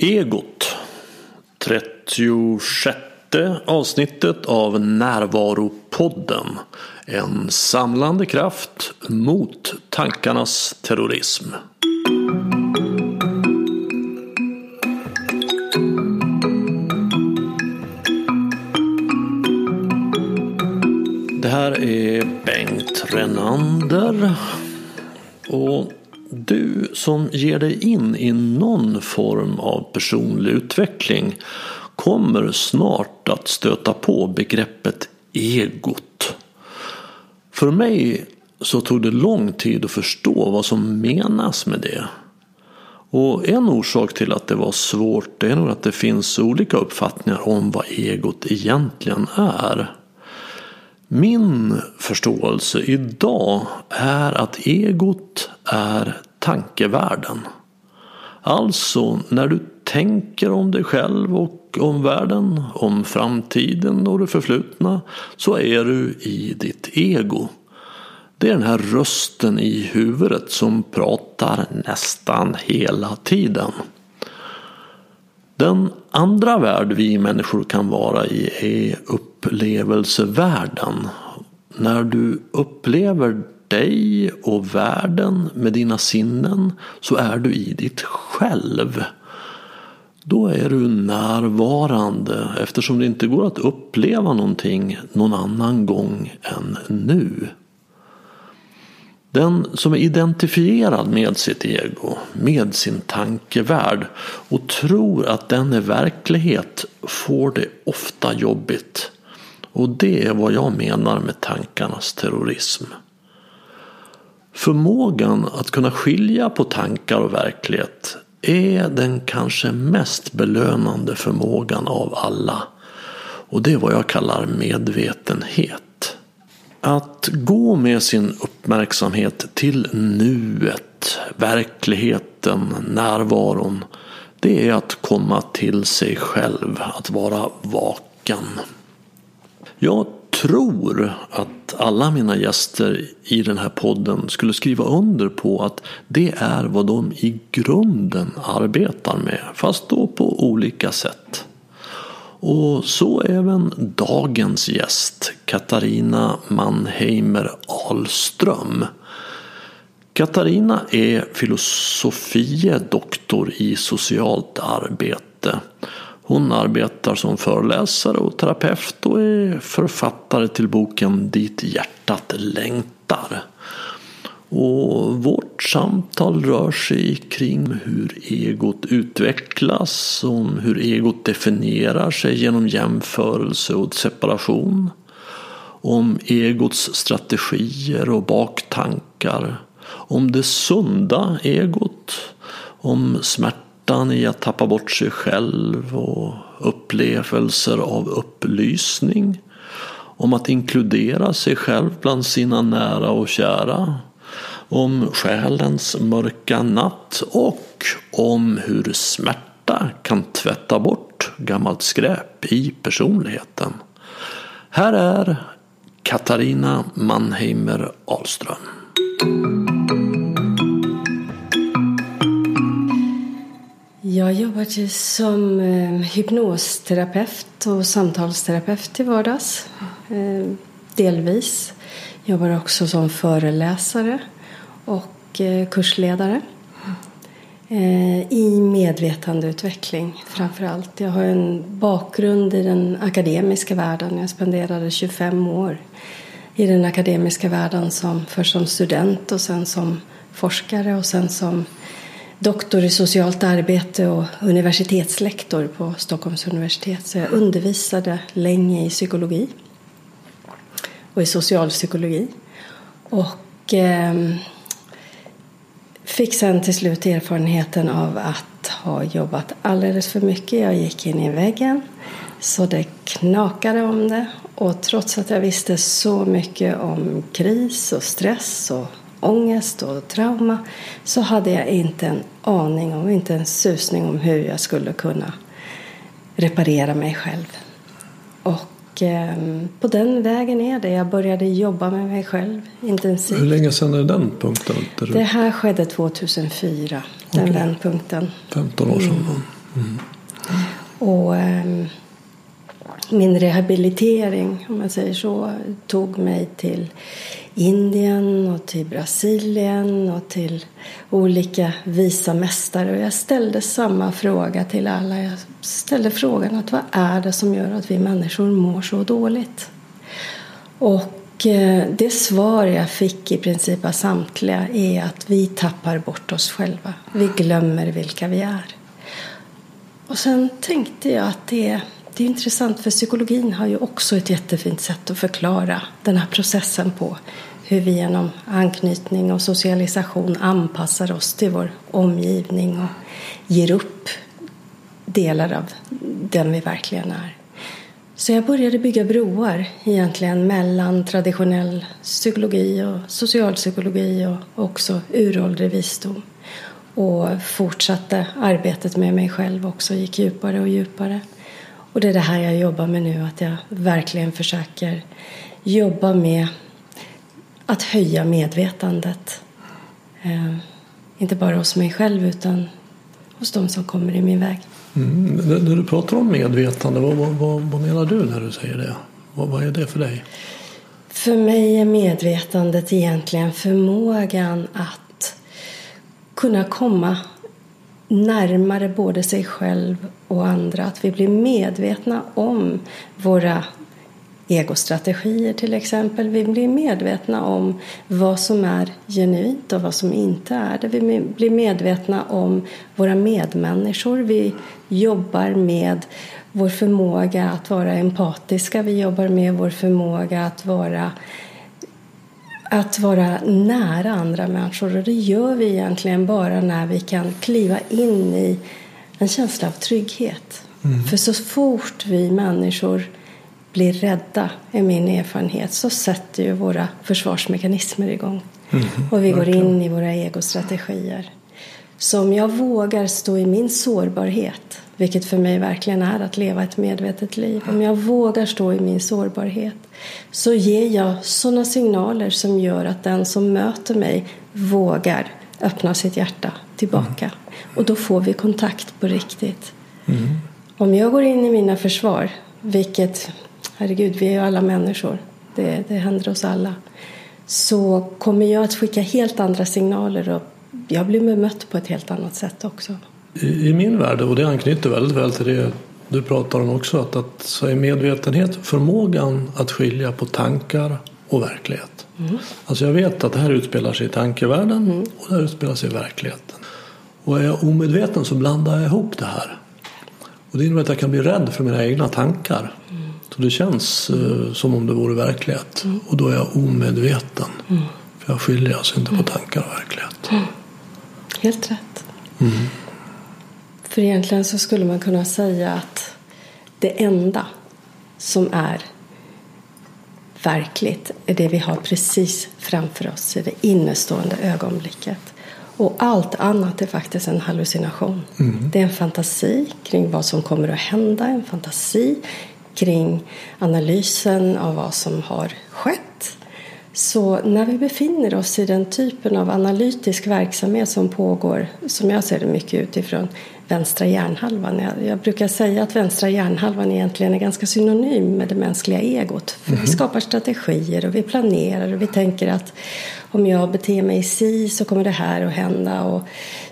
Egot 36 avsnittet av Närvaropodden En samlande kraft mot tankarnas terrorism. Det här är Bengt Renander. Och du som ger dig in i någon form av personlig utveckling kommer snart att stöta på begreppet egot. För mig så tog det lång tid att förstå vad som menas med det. Och en orsak till att det var svårt är nog att det finns olika uppfattningar om vad egot egentligen är. Min förståelse idag är att egot är tankevärlden. Alltså när du tänker om dig själv och om världen, om framtiden och det förflutna så är du i ditt ego. Det är den här rösten i huvudet som pratar nästan hela tiden. Den andra värld vi människor kan vara i är upplevelsevärlden. När du upplever dig och världen med dina sinnen så är du i ditt själv. Då är du närvarande eftersom det inte går att uppleva någonting någon annan gång än nu. Den som är identifierad med sitt ego, med sin tankevärld och tror att den är verklighet får det ofta jobbigt. Och det är vad jag menar med tankarnas terrorism. Förmågan att kunna skilja på tankar och verklighet är den kanske mest belönande förmågan av alla. Och det är vad jag kallar medvetenhet. Att gå med sin uppmärksamhet till nuet, verkligheten, närvaron. Det är att komma till sig själv, att vara vaken. Jag tror att alla mina gäster i den här podden skulle skriva under på att det är vad de i grunden arbetar med, fast då på olika sätt. Och så även dagens gäst, Katarina Mannheimer Ahlström. Katarina är filosofie doktor i socialt arbete. Hon arbetar som föreläsare och terapeut och är författare till boken Dit hjärtat längtar. Och vårt samtal rör sig kring hur egot utvecklas, om hur egot definierar sig genom jämförelse och separation. Om egots strategier och baktankar. Om det sunda egot. Om smärtan i att tappa bort sig själv och upplevelser av upplysning. Om att inkludera sig själv bland sina nära och kära om själens mörka natt och om hur smärta kan tvätta bort gammalt skräp i personligheten. Här är Katarina Mannheimer Ahlström. Jag jobbar som eh, hypnosterapeut och samtalsterapeut till vardags. Eh, delvis. Jag Jobbar också som föreläsare och eh, kursledare eh, i medvetandeutveckling framför allt. Jag har en bakgrund i den akademiska världen. Jag spenderade 25 år i den akademiska världen som, först som student och sen som forskare och sen som doktor i socialt arbete och universitetslektor på Stockholms universitet. Så jag undervisade länge i psykologi och i socialpsykologi. Och eh, Fick sen till slut erfarenheten av att ha jobbat alldeles för mycket. Jag gick in i väggen så det knakade om det. Och trots att jag visste så mycket om kris och stress och ångest och trauma så hade jag inte en aning om, inte en susning om hur jag skulle kunna reparera mig själv. Och Ehm, på den vägen är det. Jag började jobba med mig själv intensivt. Hur länge sedan är den punkten? Det här skedde 2004, den okay. vändpunkten. 15 år sedan. Mm. Mm. Och eh, min rehabilitering, om man säger så, tog mig till Indien och till Brasilien och till olika visa mästare. Och jag ställde samma fråga till alla. Jag ställde frågan att vad är det som gör att vi människor mår så dåligt? Och eh, det svar jag fick i princip av samtliga är att vi tappar bort oss själva. Vi glömmer vilka vi är. Och sen tänkte jag att det det är intressant för psykologin har ju också ett jättefint sätt att förklara den här processen på hur vi genom anknytning och socialisation anpassar oss till vår omgivning och ger upp delar av den vi verkligen är. Så jag började bygga broar egentligen mellan traditionell psykologi och socialpsykologi och också uråldrig visdom. Och fortsatte arbetet med mig själv också, gick djupare och djupare. Och det är det här jag jobbar med nu, att jag verkligen försöker jobba med att höja medvetandet. Eh, inte bara hos mig själv utan hos de som kommer i min väg. Mm. När du pratar om medvetande, vad, vad, vad, menar du när du säger det? Vad, vad är det för dig? För mig är medvetandet egentligen förmågan att kunna komma närmare både sig själv och andra. Att vi blir medvetna om våra egostrategier till exempel. Vi blir medvetna om vad som är genuint och vad som inte är det. Vi blir medvetna om våra medmänniskor. Vi jobbar med vår förmåga att vara empatiska. Vi jobbar med vår förmåga att vara att vara nära andra människor och det gör vi egentligen bara när vi kan kliva in i en känsla av trygghet. Mm. För så fort vi människor blir rädda, är min erfarenhet, så sätter ju våra försvarsmekanismer igång. Mm. Och vi går in i våra egostrategier. Så om jag vågar stå i min sårbarhet, vilket för mig verkligen är att leva ett medvetet liv. Om jag vågar stå i min sårbarhet så ger jag sådana signaler som gör att den som möter mig vågar öppna sitt hjärta tillbaka. Mm. Och då får vi kontakt på riktigt. Mm. Om jag går in i mina försvar, vilket, herregud, vi är ju alla människor. Det, det händer oss alla. Så kommer jag att skicka helt andra signaler och jag blir bemött på ett helt annat sätt också. I, i min värld, och det anknyter väldigt väl till det du pratar om också, att, att så är medvetenhet förmågan att skilja på tankar och verklighet. Mm. Alltså jag vet att det här utspelar sig i tankevärlden mm. och det här utspelar sig i verkligheten. Och är jag omedveten så blandar jag ihop det här. Och det innebär att jag kan bli rädd för mina egna tankar. Mm. Så det känns uh, som om det vore verklighet. Mm. Och då är jag omedveten. Mm. För jag skiljer alltså inte på tankar och verklighet. Mm. Helt rätt. För egentligen så skulle man kunna säga att det enda som är verkligt är det vi har precis framför oss i det innestående ögonblicket. Och allt annat är faktiskt en hallucination. Mm. Det är en fantasi kring vad som kommer att hända, en fantasi kring analysen av vad som har skett. Så när vi befinner oss i den typen av analytisk verksamhet som pågår, som jag ser det mycket utifrån vänstra hjärnhalvan. Jag, jag, brukar säga att vänstra hjärnhalvan egentligen är ganska synonym med det mänskliga egot. För mm. Vi skapar strategier och vi planerar och vi tänker att om jag beter mig si så kommer det här att hända. Och,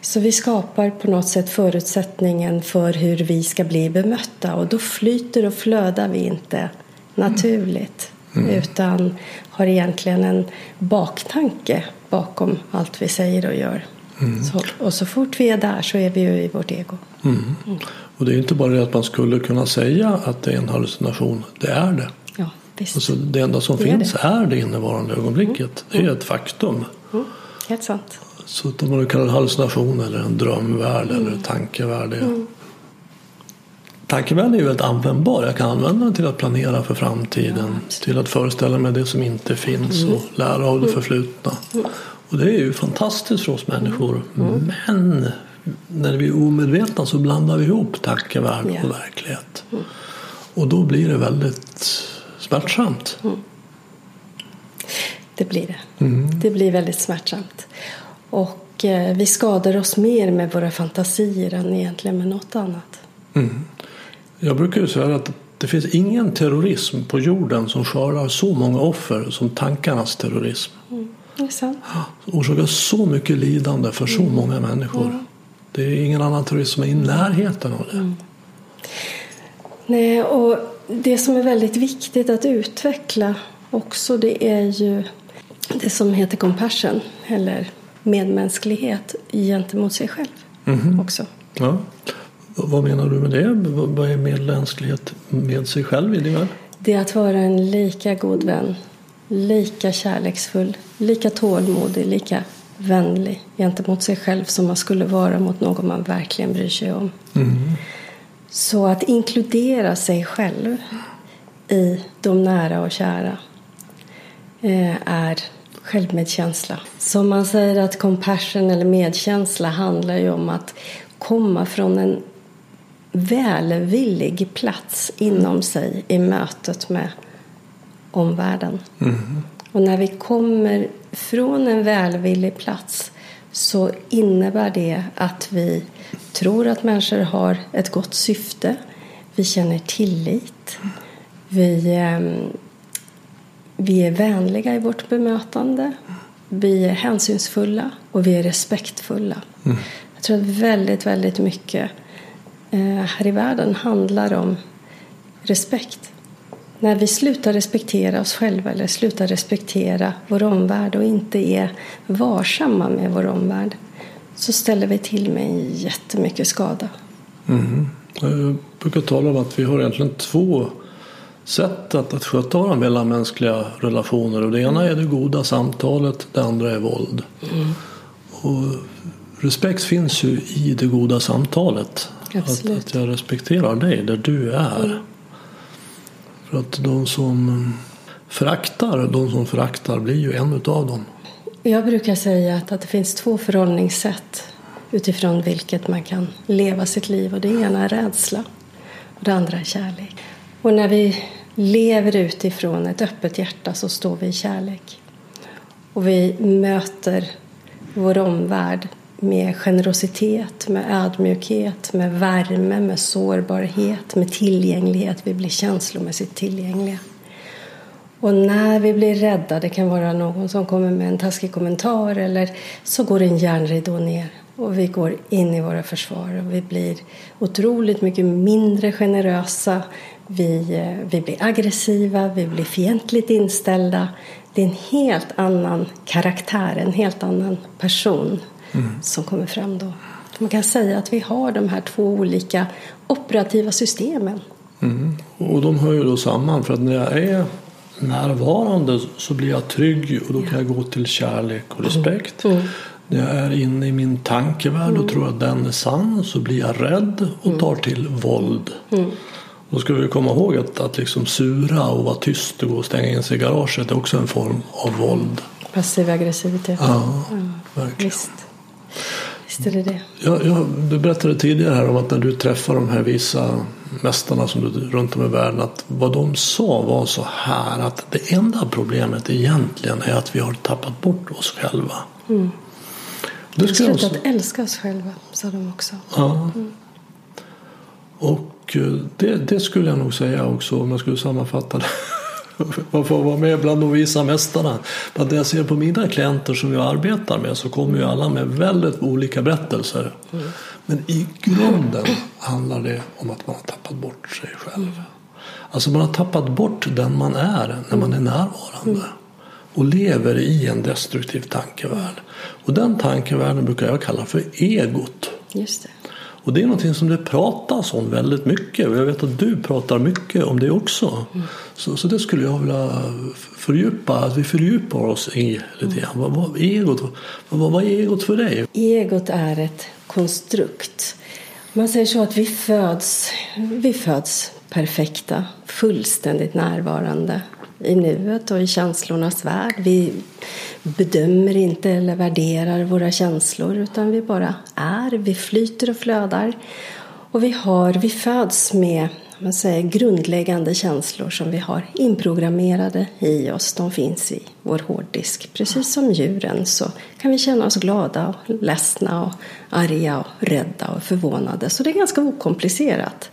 så vi skapar på något sätt förutsättningen för hur vi ska bli bemötta och då flyter och flödar vi inte naturligt. Mm. Utan har egentligen en baktanke bakom allt vi säger och gör. Mm. Så, och så fort vi är där så är vi ju i vårt ego. Mm. Mm. Och det är inte bara det att man skulle kunna säga att det är en hallucination. Det är det. Ja, visst. Alltså, det enda som det finns är det. är det innevarande ögonblicket. Det är mm. ett faktum. Mm. Helt sant. Så om man kallar det hallucination eller en drömvärld eller en tankevärld. Mm. Tankevärlden är ju väldigt användbar. Jag kan använda den till att planera för framtiden. Ja, till att föreställa mig det som inte finns och lära av det förflutna. Och det är ju fantastiskt för oss människor. Mm. Men när vi är omedvetna så blandar vi ihop tankevärld yeah. och verklighet. Mm. Och då blir det väldigt smärtsamt. Mm. Det blir det. Mm. Det blir väldigt smärtsamt. Och eh, vi skadar oss mer med våra fantasier än egentligen med något annat. Mm. Jag brukar ju säga att det finns ingen terrorism på jorden som skördar så många offer som tankarnas terrorism. Mm. Det är sant. Orsakar så mycket lidande för så Mm. många människor. Det är ingen annan terrorism som är i närheten av det. Mm. Nej, och det som är väldigt viktigt att utveckla också det är ju det som heter compassion eller medmänsklighet gentemot sig själv Mhm. också. Ja. Vad menar du med det? Vad är medmänsklighet med sig själv i din värld? Det är att vara en lika god vän, lika kärleksfull, lika tålmodig, lika vänlig gentemot sig själv som man skulle vara mot någon man verkligen bryr sig om. Mm. Så att inkludera sig själv i de nära och kära eh, är självmedkänsla. Så man säger att compassion eller medkänsla handlar ju om att komma från en välvillig plats inom sig i mötet med omvärlden. Mm. Och när vi kommer från en välvillig plats så innebär det att vi tror att människor har ett gott syfte. Vi känner tillit. Vi, eh, vi är vänliga i vårt bemötande. Vi är hänsynsfulla och vi är respektfulla. Mm. Jag tror att väldigt, väldigt mycket eh, här i världen handlar om respekt. När vi slutar respektera oss själva eller slutar respektera vår omvärld och inte är varsamma med vår omvärld så ställer vi till med jättemycket skada. Mm. Jag brukar tala om att vi har egentligen två sätt att, att sköta våra mellanmänskliga relationer. Och det ena är det goda samtalet, det andra är våld. Och respekt finns ju i det goda samtalet. Att, att jag respekterar dig där du är. För att de som föraktar, de som föraktar blir ju en utav dem. Jag brukar säga att, att det finns två förhållningssätt utifrån vilket man kan leva sitt liv. Och det ena är rädsla och det andra är kärlek. Och när vi lever utifrån ett öppet hjärta så står vi i kärlek. Och vi möter vår omvärld med generositet, med ödmjukhet, med värme, med sårbarhet, med tillgänglighet. Vi blir känslomässigt tillgängliga. Och när vi blir rädda, det kan vara någon som kommer med en taskig kommentar eller så går en järnridå ner och vi går in i våra försvar och vi blir otroligt mycket mindre generösa. Vi, eh, vi blir aggressiva, vi blir fientligt inställda. Det är en helt annan karaktär, en helt annan person som kommer fram då. Man kan säga att vi har de här två olika operativa systemen. Mm. Och de hör ju då samman för att när jag är närvarande så blir jag trygg och då kan jag gå till kärlek och respekt. När jag är inne i min tankevärld och tror att den är sann så blir jag rädd och tar till våld. Då ska vi komma ihåg att, att liksom sura och vara tyst och gå och stänga in sig i garaget är också en form av våld. Passiv aggressivitet. Ja, verkligen. Visst. Visst är det det. Jag, jag, du berättade tidigare här om att när du träffar de här visa mästarna som du, runt om i världen att vad de sa var så här att det enda problemet egentligen är att vi har tappat bort oss själva. Mm. Det Vi har slutat också, älska oss själva, sa de också. ja. Och och eh, det, det skulle jag nog säga också om jag skulle sammanfatta det. Man får vara med bland de visa mästarna. Men det jag ser på mina klienter som jag arbetar med så kommer ju alla med väldigt olika berättelser. Men i grunden handlar det om att man har tappat bort sig själv. Alltså man har tappat bort den man är när man är närvarande. Och lever i en destruktiv tankevärld. Och den tankevärlden brukar jag kalla för egot. Just det. Och det är någonting som det pratas om väldigt mycket. Och jag vet att du pratar mycket om det också. Så, så det skulle jag vilja fördjupa, att vi fördjupar oss i lite grann. Vad, vad, egot, vad, vad är egot för dig? Egot är ett konstrukt. Man säger så att vi föds, vi föds perfekta, fullständigt närvarande i nuet och i känslornas värld. Vi bedömer inte eller värderar våra känslor utan vi bara är, vi flyter och flödar. Och vi, har, vi föds med man säger, grundläggande känslor som vi har inprogrammerade i oss. De finns i vår hårddisk. Precis som djuren så kan vi känna oss glada, och ledsna, och arga, och rädda och förvånade. Så det är ganska okomplicerat.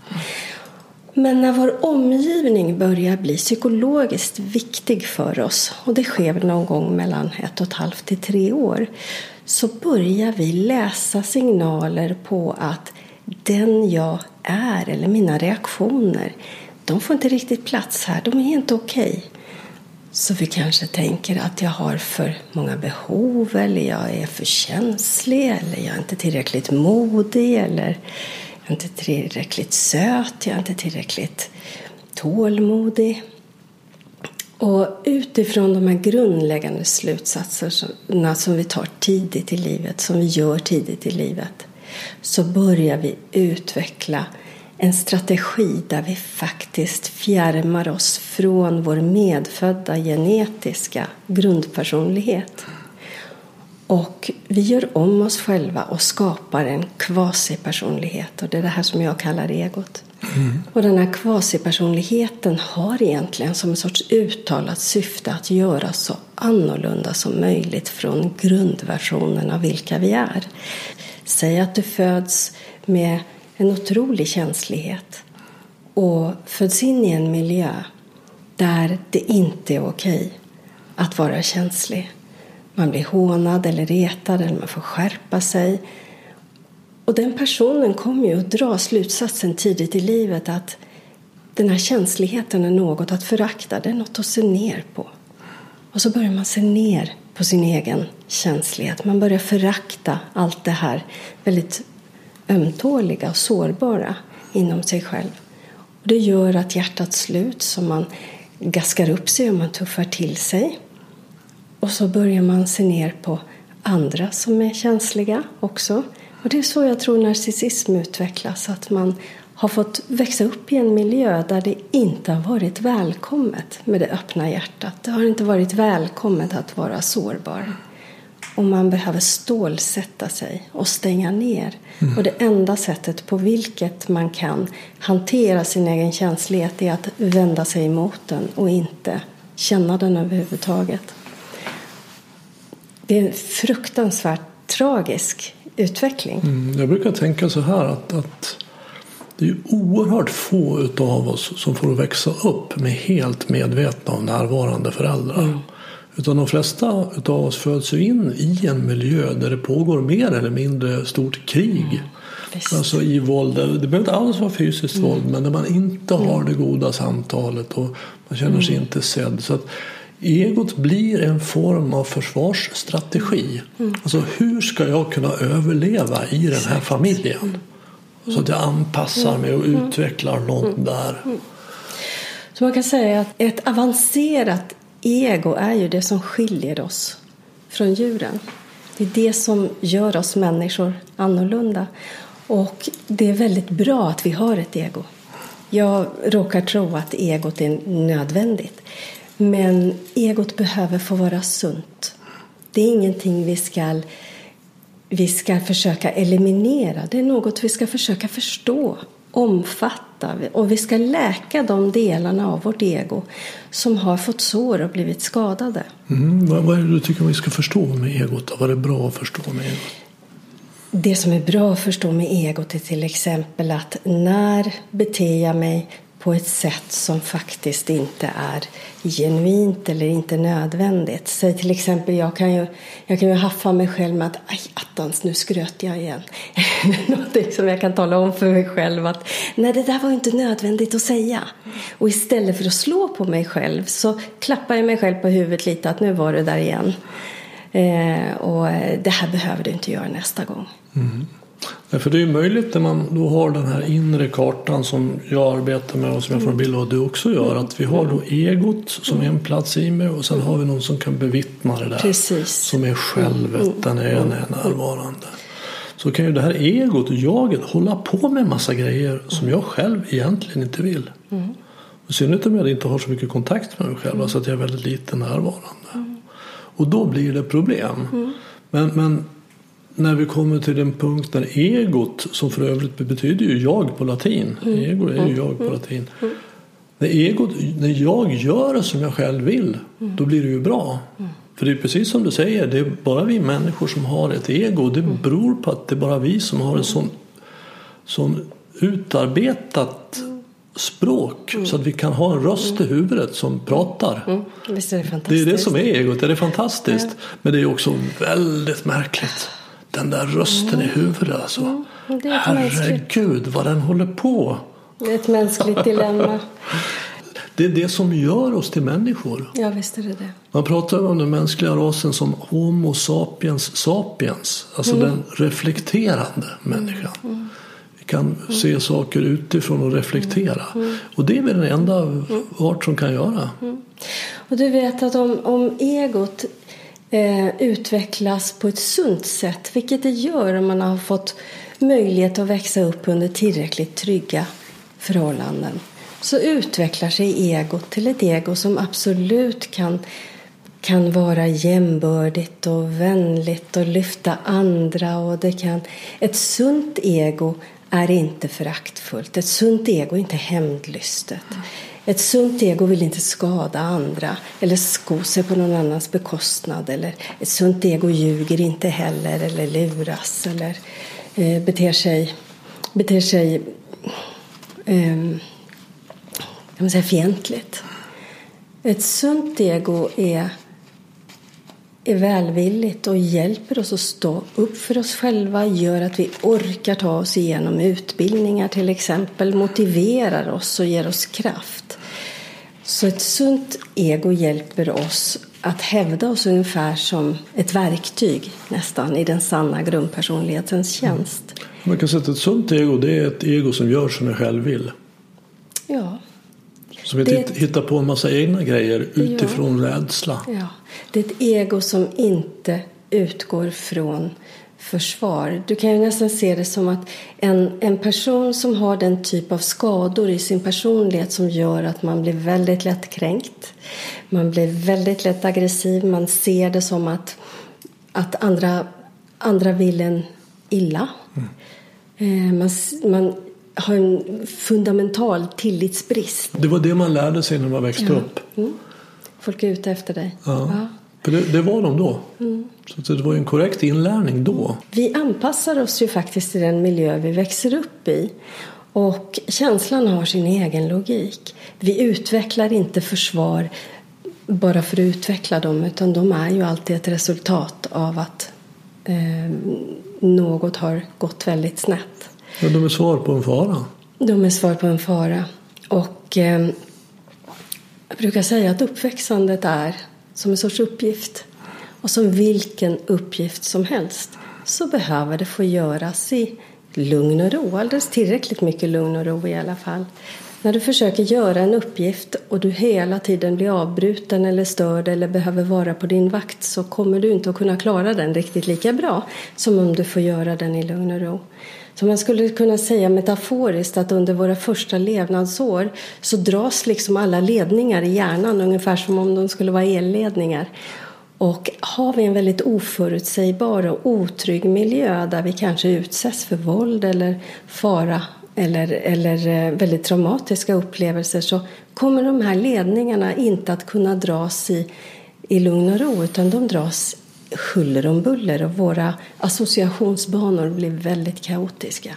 Men när vår omgivning börjar bli psykologiskt viktig för oss och det sker någon gång mellan ett och ett halvt till tre år så börjar vi läsa signaler på att den jag är eller mina reaktioner de får inte riktigt plats här, de är inte okej. Okay. Så vi kanske tänker att jag har för många behov eller jag är för känslig eller jag är inte tillräckligt modig eller jag är inte tillräckligt söt, jag är inte tillräckligt tålmodig. Och utifrån de här grundläggande slutsatserna som vi tar tidigt i livet, som vi gör tidigt i livet, så börjar vi utveckla en strategi där vi faktiskt fjärmar oss från vår medfödda genetiska grundpersonlighet. Och vi gör om oss själva och skapar en kvasipersonlighet. Och det är det här som jag kallar egot. Mm. Och den här kvasipersonligheten har egentligen som en sorts uttalat syfte att göra så annorlunda som möjligt från grundversionen av vilka vi är. Säg att du föds med en otrolig känslighet och föds in i en miljö där det inte är okej att vara känslig. Man blir hånad eller retad eller man får skärpa sig. Och den personen kommer ju att dra slutsatsen tidigt i livet att den här känsligheten är något att förakta, det är något att se ner på. Och så börjar man se ner på sin egen känslighet. Man börjar förakta allt det här väldigt ömtåliga och sårbara inom sig själv. Och det gör att hjärtat sluts och man gaskar upp sig och man tuffar till sig. Och så börjar man se ner på andra som är känsliga också. Och det är så jag tror narcissism utvecklas, att man har fått växa upp i en miljö där det inte har varit välkommet med det öppna hjärtat. Det har inte varit välkommet att vara sårbar. Och man behöver stålsätta sig och stänga ner. Mm. Och det enda sättet på vilket man kan hantera sin egen känslighet är att vända sig emot den och inte känna den överhuvudtaget. Det är en fruktansvärt tragisk utveckling. Mm, jag brukar tänka så här att, att det är oerhört få av oss som får växa upp med helt medvetna och närvarande föräldrar. Mm. Utan de flesta av oss föds in i en miljö där det pågår mer eller mindre stort krig. Mm. Alltså i våld. Det behöver inte alls vara fysiskt mm. våld men där man inte har mm. det goda samtalet och man känner sig mm. inte sedd. Så att egot blir en form av försvarsstrategi. Mm. Alltså hur ska jag kunna överleva i den här familjen? Så att jag anpassar mig och utvecklar något där. Så man kan säga att ett avancerat ego är ju det som skiljer oss från djuren. Det är det som gör oss människor annorlunda. Och det är väldigt bra att vi har ett ego. Jag råkar tro att egot är nödvändigt. Men egot behöver få vara sunt. Det är ingenting vi ska, vi ska försöka eliminera. Det är något vi ska försöka förstå, omfatta. Och vi ska läka de delarna av vårt ego som har fått sår och blivit skadade. Mm, vad, vad är det du tycker vi ska förstå med egot? Vad är bra att förstå med egot? Det som är bra att förstå med egot är till exempel att när beter jag mig på ett sätt som faktiskt inte är genuint eller inte nödvändigt. Säg till exempel, jag kan ju, jag kan ju haffa mig själv med att aj attans, nu skröt jag igen. Någonting som jag kan tala om för mig själv att nej, det där var inte nödvändigt att säga. Och istället för att slå på mig själv så klappar jag mig själv på huvudet lite att nu var du där igen. Eh, och det här behöver du inte göra nästa gång. Mm. För det är möjligt när man då har den här inre kartan som jag arbetar med och som jag får en bild av att du också gör. Att vi har då egot som är en plats i mig och sen har vi någon som kan bevittna det där. Precis. Som är självet, den är, den är närvarande. Så kan ju det här egot jaget hålla på med en massa grejer som jag själv egentligen inte vill. Mm. I synnerhet om jag inte har så mycket kontakt med mig själv, mm. så att jag är väldigt lite närvarande. Mm. Och då blir det problem. Mm. Men, men när vi kommer till den punkt där egot, som för övrigt betyder ju jag på latin. Ego är ju jag på latin. När, egot, när jag gör som jag själv vill, då blir det ju bra. För det är precis som du säger, det är bara vi människor som har ett ego. Det beror på att det är bara vi som har ett sånt, sånt utarbetat språk så att vi kan ha en röst i huvudet som pratar. Mm. Är det Det är det som är egot, det är fantastiskt. Men det är också väldigt märkligt. Den där rösten i huvudet alltså. Mm, Herregud vad den håller på. Det är ett mänskligt dilemma. Det är det som gör oss till människor. Ja, visst är det det. Man pratar om den mänskliga rasen som Homo sapiens sapiens. Alltså Mm. den reflekterande människan. Vi kan se saker utifrån och reflektera. Mm. Och det är väl den enda art som kan göra. Och du vet att om, om egot eh, utvecklas på ett sunt sätt, vilket det gör om man har fått möjlighet att växa upp under tillräckligt trygga förhållanden, så utvecklar sig egot till ett ego som absolut kan kan vara jämbördigt och vänligt och lyfta andra. Och det kan... Ett sunt ego är inte föraktfullt. Ett sunt ego är inte hämndlystet. Ett sunt ego vill inte skada andra eller sko sig på någon annans bekostnad. Eller ett sunt ego ljuger inte heller eller luras eller eh, beter sig, beter sig eh, kan man säga, fientligt. Ett sunt ego är, är välvilligt och hjälper oss att stå upp för oss själva, gör att vi orkar ta oss igenom utbildningar till exempel, motiverar oss och ger oss kraft. Så ett sunt ego hjälper oss att hävda oss ungefär som ett verktyg nästan i den sanna grundpersonlighetens tjänst. Man kan säga att ett sunt ego det är ett ego som gör som jag själv vill. Ja, Som inte hittar på en massa egna grejer utifrån rädsla. Ja, det är ett ego som inte utgår från försvar. Du kan ju nästan se det som att en, en person som har den typ av skador i sin personlighet som gör att man blir väldigt lätt kränkt. Man blir väldigt lätt aggressiv. Man ser det som att, att andra, andra vill en illa. Eh, Man, man har en fundamental tillitsbrist. Det var det man lärde sig när man växte upp. Mm. Folk är ute efter dig. Ja. För det, det var de då. Så att det var ju en korrekt inlärning då. Vi anpassar oss ju faktiskt till den miljö vi växer upp i. Och känslan har sin egen logik. Vi utvecklar inte försvar bara för att utveckla dem utan de är ju alltid ett resultat av att eh, något har gått väldigt snett. Men de är svar på en fara. De är svar på en fara. Och eh, jag brukar säga att uppväxandet är som en sorts uppgift. Och som vilken uppgift som helst så behöver det få göras i lugn och ro. Alldeles tillräckligt mycket lugn och ro i alla fall. När du försöker göra en uppgift och du hela tiden blir avbruten eller störd eller behöver vara på din vakt så kommer du inte att kunna klara den riktigt lika bra som om du får göra den i lugn och ro. Så man skulle kunna säga metaforiskt att under våra första levnadsår så dras liksom alla ledningar i hjärnan ungefär som om de skulle vara elledningar. Och har vi en väldigt oförutsägbar och otrygg miljö där vi kanske utsätts för våld eller fara eller, eller eh, väldigt traumatiska upplevelser så kommer de här ledningarna inte att kunna dras i, i lugn och ro utan de dras huller om buller och våra associationsbanor blir väldigt kaotiska.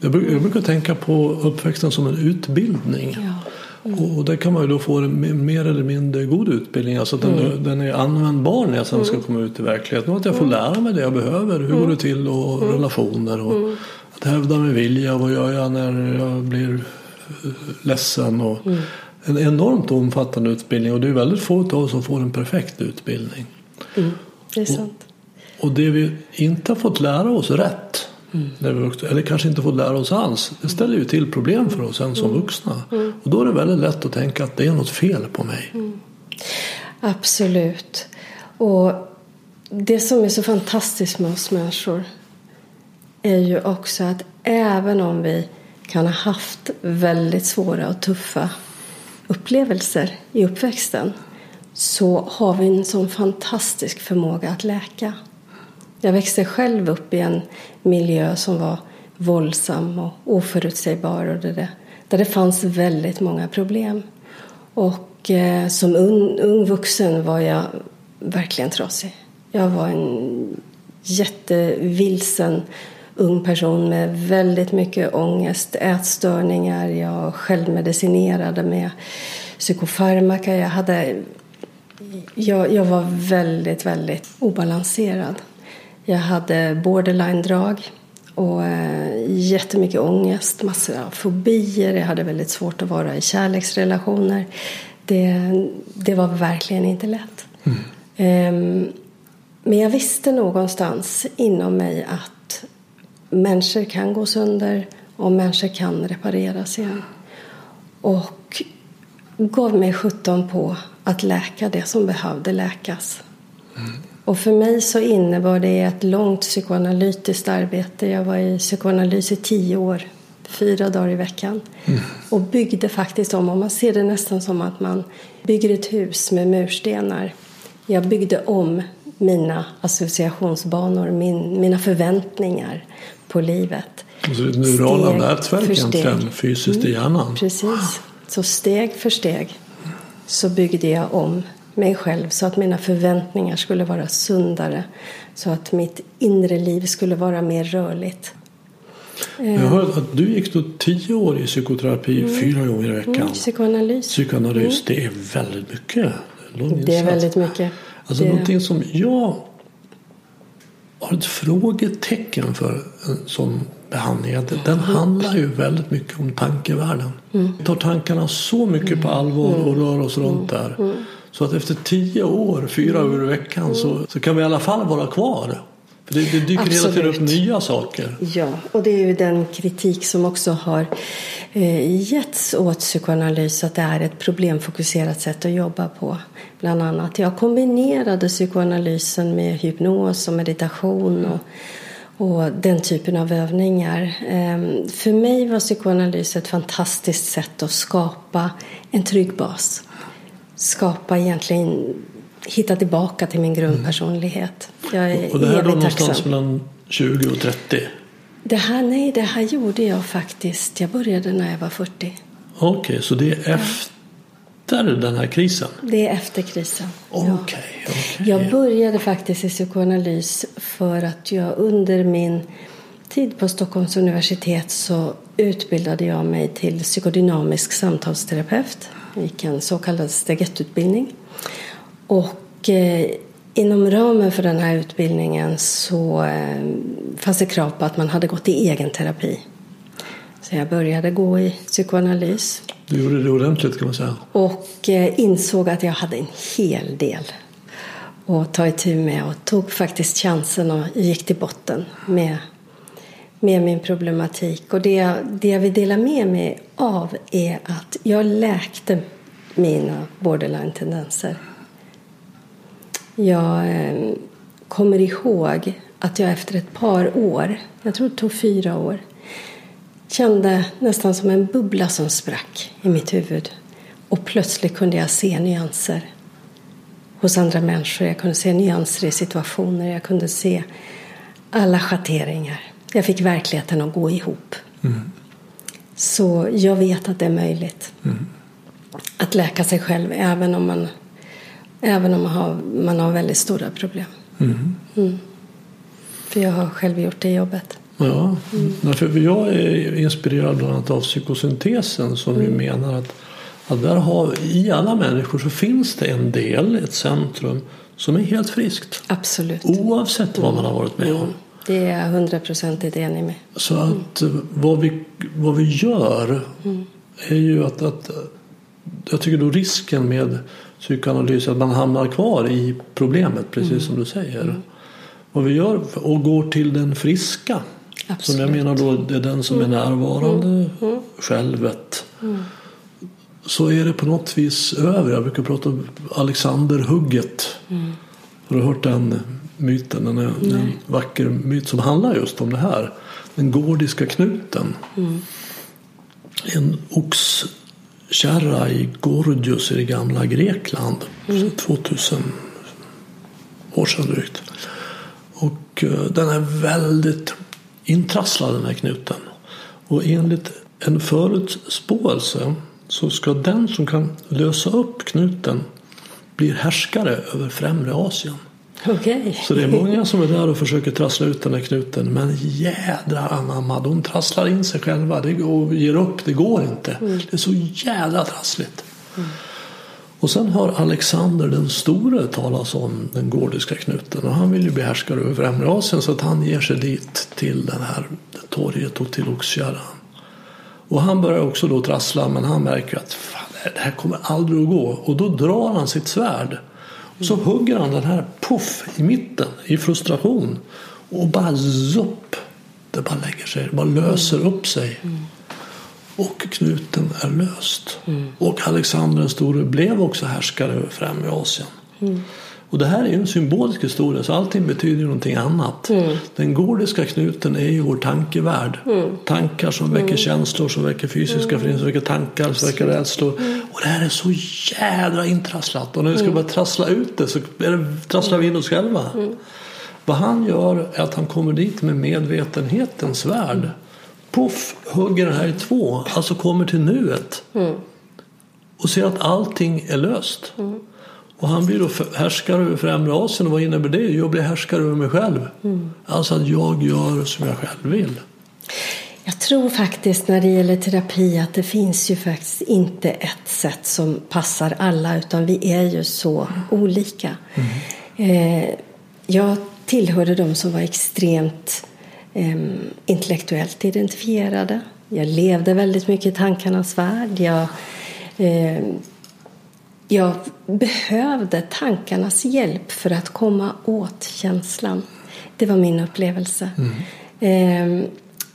Jag brukar, jag brukar tänka på uppväxten som en utbildning. Ja. Och, och där kan man ju då få en me- mer eller mindre god utbildning. Alltså den, den är användbar när jag sen ska komma ut i verkligheten. Och att jag får lära mig det jag behöver. Hur går det till och relationer. Och Att hävda min vilja. Vad gör jag när jag blir eh, ledsen. Och En enormt omfattande utbildning. Och det är väldigt få av oss som får en perfekt utbildning. Mm, det är sant. Och det vi inte har fått lära oss rätt, när vi vuxna, eller kanske inte fått lära oss alls, det ställer ju till problem för oss sen som vuxna. Och då är det väldigt lätt att tänka att det är något fel på mig. Absolut. Och det som är så fantastiskt med oss människor är ju också att även om vi kan ha haft väldigt svåra och tuffa upplevelser i uppväxten så har vi en sån fantastisk förmåga att läka. Jag växte själv upp i en miljö som var våldsam och oförutsägbar och det där, det fanns väldigt många problem. Och eh, som ung, ung vuxen var jag verkligen trasig. Jag var en jättevilsen ung person med väldigt mycket ångest, ätstörningar. Jag självmedicinerade med psykofarmaka. Jag, hade, jag, jag var väldigt, väldigt obalanserad. Jag hade borderline-drag och eh, jättemycket ångest, massor av fobier. Jag hade väldigt svårt att vara i kärleksrelationer. Det, det var verkligen inte lätt. Mm. Um, men jag visste någonstans inom mig att människor kan gå sönder och människor kan repareras igen. Och gav mig sjutton på att läka det som behövde läkas. Mm. Och för mig så innebar det ett långt psykoanalytiskt arbete. Jag var i psykoanalys i tio år, fyra dagar i veckan. Mm. Och byggde faktiskt om, och man ser det nästan som att man bygger ett hus med murstenar. Jag byggde om mina associationsbanor, min, mina förväntningar på livet. Alltså neurala nätverk egentligen fysiskt mm, i hjärnan? Precis. Så steg för steg så byggde jag om mig själv så att mina förväntningar skulle vara sundare. Så att mitt inre liv skulle vara mer rörligt. Jag hörde att du gick då tio år i psykoterapi mm. fyra gånger i veckan. Mm, psykoanalys. Psykoanalys, mm. det är väldigt mycket. Det är väldigt mycket. Alltså det... någonting som jag har ett frågetecken för en sån behandling. Att den mm. handlar ju väldigt mycket om tankevärlden. Mm. Vi tar tankarna så mycket på allvar och mm. rör oss runt där. Mm. Så att efter tio år, fyra mm. i veckan så, så kan vi i alla fall vara kvar. För det, det dyker Absolut. hela tiden upp nya saker. Ja, och det är ju den kritik som också har eh, getts åt psykoanalys att det är ett problemfokuserat sätt att jobba på. Bland annat. Jag kombinerade psykoanalysen med hypnos och meditation och, och den typen av övningar. Eh, för mig var psykoanalys ett fantastiskt sätt att skapa en trygg bas. Skapa egentligen hitta tillbaka till min grundpersonlighet. Jag är och det här då någonstans mellan 20 och 30? Det här, nej, det här gjorde jag faktiskt. Jag började när jag var 40. Okej, okay, så det är efter den här krisen? Det är efter krisen. Okay, ja. okay. Jag började faktiskt i psykoanalys för att jag under min tid på Stockholms universitet så utbildade jag mig till psykodynamisk samtalsterapeut. Jag gick en så kallad steg 1-utbildning. Och eh, inom ramen för den här utbildningen så eh, fanns det krav på att man hade gått i egen terapi. Så jag började gå i psykoanalys. Du gjorde det ordentligt kan man säga. Och eh, insåg att jag hade en hel del att ta itu med och tog faktiskt chansen och gick till botten med, med min problematik. Och det, det jag vill dela med mig av är att jag läkte mina borderline-tendenser. Jag eh, kommer ihåg att jag efter ett par år, jag tror det tog fyra år, kände nästan som en bubbla som sprack i mitt huvud. Och plötsligt kunde jag se nyanser hos andra människor. Jag kunde se nyanser i situationer. Jag kunde se alla schatteringar. Jag fick verkligheten att gå ihop. Mm. Så jag vet att det är möjligt mm. att läka sig själv även om man Även om man har, man har väldigt stora problem. Mm. Mm. För jag har själv gjort det jobbet. Ja, mm. för jag är inspirerad bland annat av psykosyntesen som ju mm. menar att, att där har, i alla människor så finns det en del, ett centrum, som är helt friskt. Absolut. Oavsett vad man har varit med om. Mm. Det är jag hundraprocentigt enig med. Så att vad, vi, vad vi gör är ju att, att jag tycker då risken med psykoanalys att man hamnar kvar i problemet precis mm. som du säger. Mm. Vad vi gör och går till den friska. Absolut. Som jag menar då det är den som är mm. närvarande, mm. mm. självet. Mm. Så är det på något vis över. Jag brukar prata om Alexanderhugget. Mm. Har du hört den myten? Den är en vacker myt som handlar just om det här. Den gordiska knuten. Mm. En ox kärra i Gordius i det gamla Grekland. Mm. 2000 år sedan drygt. Och Och eh, den är väldigt intrasslad den här knuten. Och enligt en förutspåelse så ska den som kan lösa upp knuten bli härskare över främre Asien. Okay. Så det är många som är där och försöker trassla ut den här knuten. Men jädrar anamma, de trasslar in sig själva och ger upp. Det går inte. Mm. Det är så jädra trassligt. Mm. Och sen har Alexander den store talas om den gordiska knuten. Och han vill ju bli härskare över Främre Asien så att han ger sig dit till det här torget och till Oxkärran. Och han börjar också då trassla men han märker att fan, det här kommer aldrig att gå. Och då drar han sitt svärd. Och så hugger han den här puff i mitten i frustration. Och bara zopp. Det bara lägger sig, det bara löser upp sig. Mm. Och knuten är löst. Mm. Och Alexander den store blev också härskare över Främre Asien. Mm. Och det här är ju en symbolisk historia så allting betyder någonting annat. Mm. Den gordiska knuten är ju vår tankevärld. Mm. Tankar som väcker mm. känslor, som väcker fysiska mm. föreningar, som väcker tankar, som väcker rädslor. Mm. Och det här är så jädra intrasslat. Och när vi ska mm. börja trassla ut det så det, trasslar vi in oss själva. Mm. Vad han gör är att han kommer dit med medvetenhetens värld. Poff, hugger den här i två, alltså kommer till nuet. Och ser att allting är löst. Och han blir då härskare över Främre Asien. Och vad innebär det? Jag blir härskare över mig själv. Mm. Alltså att jag gör som jag själv vill. Jag tror faktiskt när det gäller terapi att det finns ju faktiskt inte ett sätt som passar alla utan vi är ju så olika. Mm. Eh, jag tillhörde de som var extremt intellektuellt identifierade. Jag levde väldigt mycket i tankarnas värld. Jag eh, jag behövde tankarnas hjälp för att komma åt känslan. Det var min upplevelse. Mm. Eh,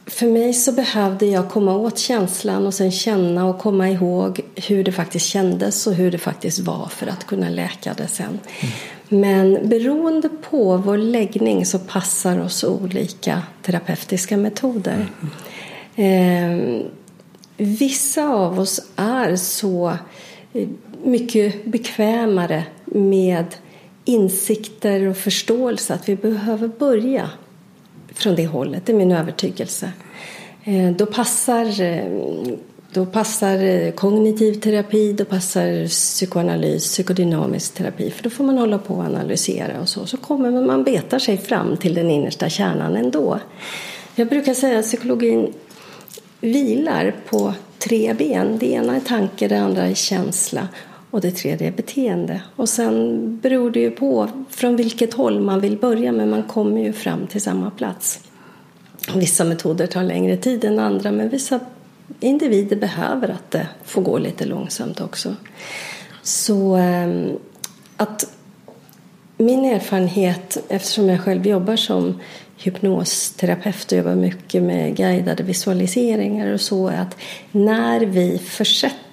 för mig så behövde jag komma åt känslan och sen känna och komma ihåg hur det faktiskt kändes och hur det faktiskt var för att kunna läka det sen. Mm. Men beroende på vår läggning så passar oss olika terapeutiska metoder. Mm. Eh, vissa av oss är så eh, mycket bekvämare med insikter och förståelse att vi behöver börja från det hållet. Det är min övertygelse. Eh, då passar, eh, då passar eh, kognitiv terapi, då passar psykoanalys, psykodynamisk terapi. För då får man hålla på och analysera och så. Så kommer man beta sig fram till den innersta kärnan ändå. Jag brukar säga att psykologin vilar på tre ben. Det ena är tanke, det andra är känsla och det tredje är beteende. Och sen beror det ju på från vilket håll man vill börja men man kommer ju fram till samma plats. Vissa metoder tar längre tid än andra men vissa individer behöver att det får gå lite långsamt också. Så ehm, att min erfarenhet, eftersom jag själv jobbar som hypnosterapeut och jobbar mycket med guidade visualiseringar och så, är att när vi försätter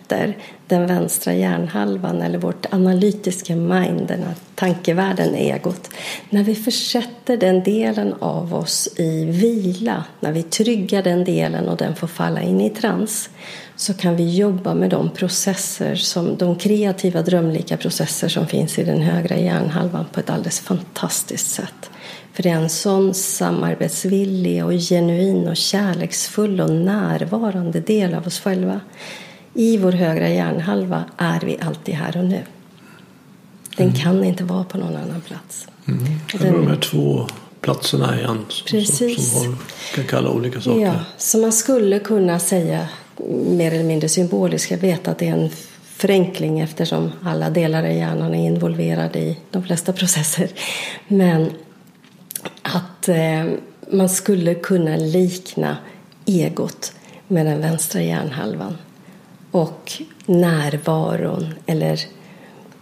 den vänstra hjärnhalvan eller vårt analytiska mind, den här tankevärlden, egot. När vi försätter den delen av oss i vila, när vi tryggar den delen och den får falla in i trans så kan vi jobba med de processer, som, de kreativa drömlika processer som finns i den högra hjärnhalvan på ett alldeles fantastiskt sätt. För det är en sån samarbetsvillig och genuin och kärleksfull och närvarande del av oss själva i vår högra hjärnhalva är vi alltid här och nu. Den mm. kan inte vara på någon annan plats. Mm. Den, de här två platserna igen som, precis. som, som har, kan kalla olika saker. Ja, så man skulle kunna säga mer eller mindre symboliskt. Jag vet att det är en förenkling eftersom alla delar i hjärnan är involverade i de flesta processer. Men att eh, man skulle kunna likna egot med den vänstra hjärnhalvan och närvaron eller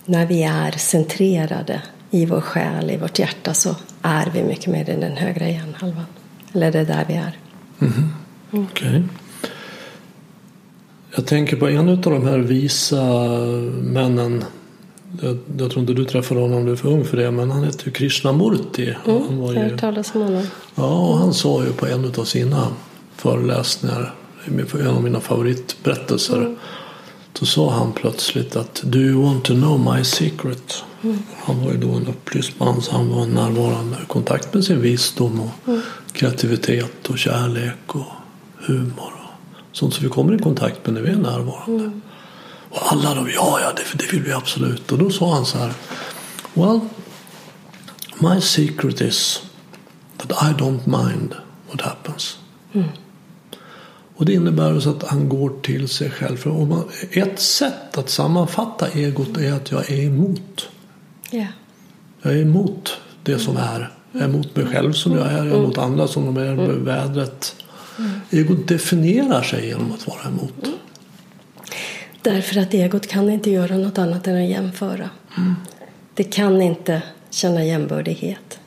när vi är centrerade i vår själ, i vårt hjärta så är vi mycket mer i den högra hjärnhalvan. Eller det är där vi är. Mm. Mm. Okej. Okay. Jag tänker på en av de här visa männen. Jag, jag tror inte du träffade honom, du är för ung för det. Men han heter ju Krishnamurti. Mm, han var ju, jag har hört talas om honom. Ja, och han sa ju på en av sina föreläsningar en av mina favoritberättelser. Mm. Sa han plötsligt att Do you want to know my secret? Mm. Han var ju då en upplyst man så han var närvarande i kontakt med sin visdom och mm. kreativitet och kärlek och humor. Och sånt som vi kommer i kontakt med när vi är närvarande. Mm. Och alla de, ja, ja, det, det vill vi absolut. Och då sa han så här. Well, my secret is that I don't mind what happens. Mm. Och det innebär så att han går till sig själv. För om man, ett sätt att sammanfatta egot är att jag är emot. Yeah. Jag är emot det som är. Jag är emot mig själv som jag är. Jag är emot andra som de är. Mm. Vädret. Mm. Egot definierar sig genom att vara emot. Mm. Därför att egot kan inte göra något annat än att jämföra. Mm. Det kan inte känna jämbördighet.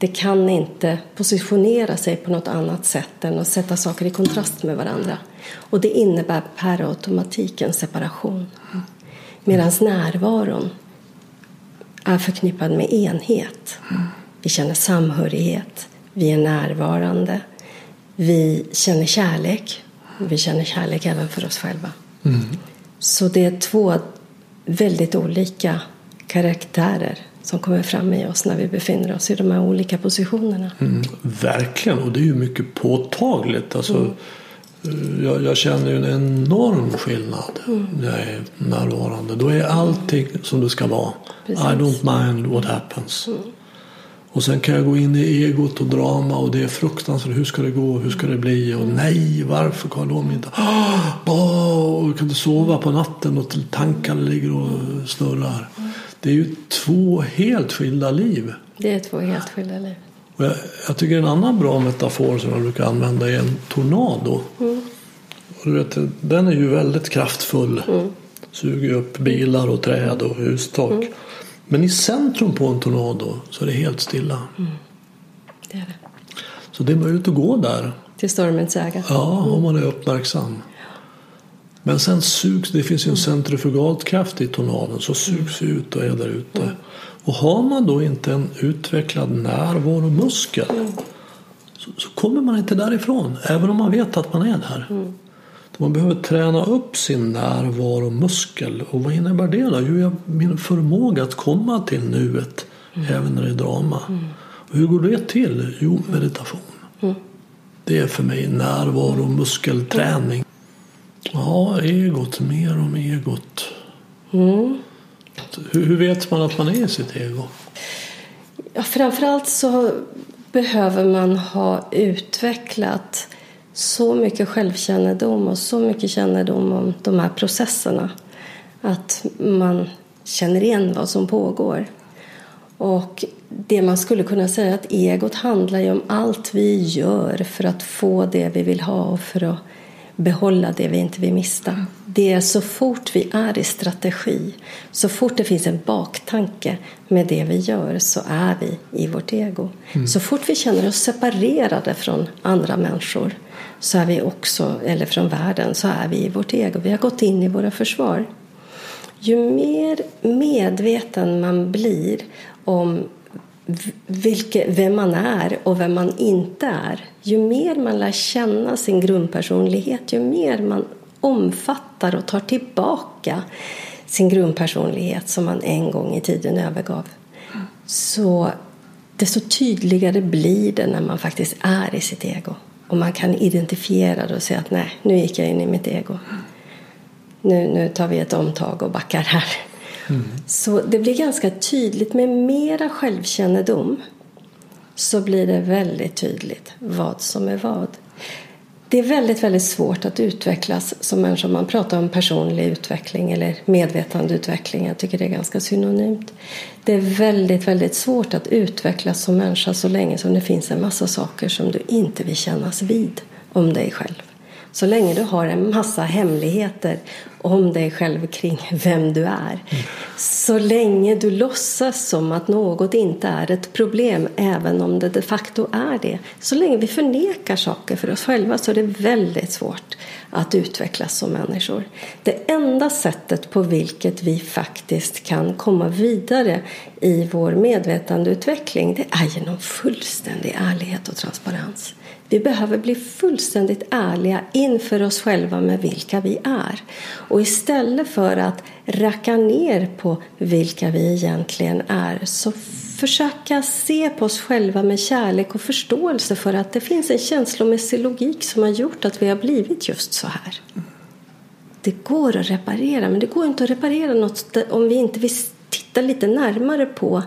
Det kan inte positionera sig på något annat sätt än att sätta saker i kontrast med varandra. Och det innebär per automatik en separation. Medan närvaron är förknippad med enhet. Vi känner samhörighet, vi är närvarande, vi känner kärlek. Vi känner kärlek även för oss själva. Mm. Så det är två väldigt olika karaktärer som kommer fram i oss när vi befinner oss i de här olika positionerna. Mm, verkligen, och det är ju mycket påtagligt. Alltså, mm. Eh, jag, jag, känner ju en enorm skillnad mm. när jag är närvarande. Då är allting som det ska vara. Precis. I don't mind what happens. Mm. Och sen kan jag gå in i egot och drama och det är fruktansvärt. Hur ska det gå? Hur ska det bli? Och nej, varför Karl om inte? Oh, och kan inte sova på natten och tankarna ligger och snurrar. Det är ju två helt skilda liv. Det är två helt skilda liv. Och jag, jag tycker en annan bra metafor som jag brukar använda är en tornado. Mm. Och du vet, den är ju väldigt kraftfull. Mm. Suger upp bilar och träd och hustak. Mm. Men i centrum på en tornado så är det helt stilla. Mm. Det är det. Så det är möjligt att gå där. Till stormens äga. Ja, om man är uppmärksam. Men sen sugs, det finns ju en centrifugalkraft i tornadon så sugs mm. ut och är där ute. Mm. Och har man då inte en utvecklad närvaromuskel mm. så, så, kommer man inte därifrån, även om man vet att man är där. Mm. Man behöver träna upp sin närvaromuskel. Och vad innebär det då? Jo, min förmåga att komma till nuet mm. även när det är drama. Mm. Och hur går det till? Jo, meditation. Det är för mig närvaromuskelträning. Ja, egot, mer om egot. Mm. Hur, vet man att man är sitt ego? Ja, framförallt så behöver man ha utvecklat så mycket självkännedom och så mycket kännedom om de här processerna att man känner igen vad som pågår. Och det man skulle kunna säga att egot handlar ju om allt vi gör för att få det vi vill ha och för att behålla det vi inte vill mista. Det är så fort vi är i strategi, så fort det finns en baktanke med det vi gör så är vi i vårt ego. Mm. Så fort vi känner oss separerade från andra människor så är vi också, eller från världen, så är vi i vårt ego. Vi har gått in i våra försvar. Ju mer medveten man blir om vilke, vem man är och vem man inte är. Ju mer man lär känna sin grundpersonlighet, ju mer man omfattar och tar tillbaka sin grundpersonlighet som man en gång i tiden övergav. Så desto tydligare blir det när man faktiskt är i sitt ego. Och man kan identifiera det och säga att nej, nu gick jag in i mitt ego. Nu, nu tar vi ett omtag och backar här. Så det blir ganska tydligt med mera självkännedom så blir det väldigt tydligt vad som är vad. Det är väldigt, väldigt svårt att utvecklas som människa. Man pratar om personlig utveckling eller medvetandeutveckling. Jag tycker det är ganska synonymt. Det är väldigt, väldigt svårt att utvecklas som människa så länge som det finns en massa saker som du inte vill kännas vid om dig själv. Så länge du har en massa hemligheter om dig själv kring vem du är. Så länge du låtsas som att något inte är ett problem, även om det de facto är det. Så länge vi förnekar saker för oss själva så är det väldigt svårt att utvecklas som människor. Det enda sättet på vilket vi faktiskt kan komma vidare i vår medvetandeutveckling det är genom fullständig ärlighet och transparens. Vi behöver bli fullständigt ärliga inför oss själva med vilka vi är. Och istället för att racka ner på vilka vi egentligen är så försöka se på oss själva med kärlek och förståelse för att det finns en känslomässig logik som har gjort att vi har blivit just så här. Det går att reparera, men det går inte att reparera något om vi inte visste titta lite närmare på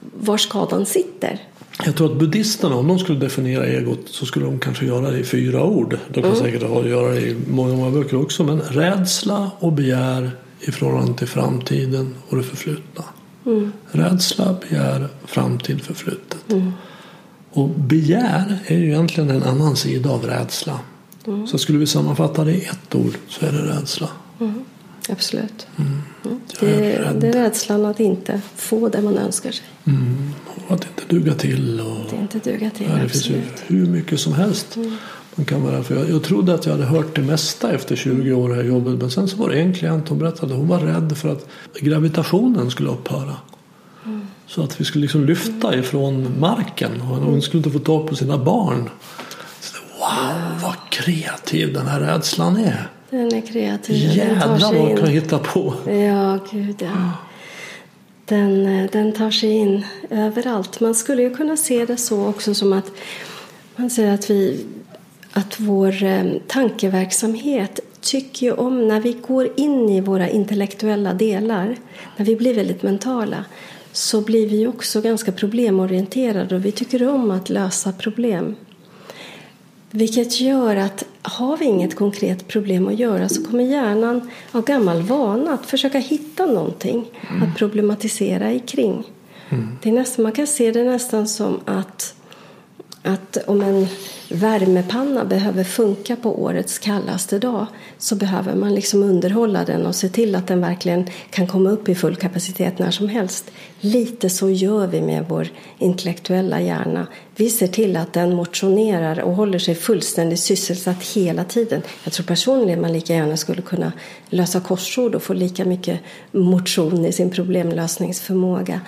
var skadan sitter. Jag tror att buddhisterna, om de skulle definiera egot så skulle de kanske göra det i fyra ord. De kan mm. säkert göra det i många, många böcker också. Men rädsla och begär i förhållande till framtiden och det förflutna. Mm. Rädsla, begär, framtid, förflutet. Mm. Och begär är ju egentligen en annan sida av rädsla. Mm. Så skulle vi sammanfatta det i ett ord så är det rädsla. Mm. Absolut. Mm. mm. Det, är det är rädslan att inte få det man önskar sig. Mm. Och att inte duga till. Och, det inte duga till, ja, Det finns ju hur mycket som helst. Mm. Man kan vara, för jag, jag trodde att jag hade hört det mesta efter 20 år här jobbet. Men sen så var det en klient som berättade att hon var rädd för att gravitationen skulle upphöra. Mm. Så att vi skulle liksom lyfta ifrån marken. Och hon skulle inte få tag på sina barn. Så, wow, vad kreativ den här rädslan är. Den är kreativ. Jävlar vad hon kan hitta på. Ja, gud ja. Den, eh, den tar sig in överallt. Man skulle ju kunna se det så också som att man säger att, vi, att vår eh, tankeverksamhet tycker om när vi går in i våra intellektuella delar, när vi blir väldigt mentala, så blir vi också ganska problemorienterade och vi tycker om att lösa problem. Vilket gör att har vi inget konkret problem att göra så kommer hjärnan av gammal vana att försöka hitta någonting mm. att problematisera kring. Mm. Det är nästan, man kan se det nästan som att, att om en värmepanna behöver funka på årets kallaste dag så behöver man liksom underhålla den och se till att den verkligen kan komma upp i full kapacitet när som helst. Lite så gör vi med vår intellektuella hjärna. Vi ser till att den motionerar och håller sig fullständigt sysselsatt hela tiden. Jag tror personligen man lika gärna skulle kunna lösa korsord och få lika mycket motion i sin problemlösningsförmåga.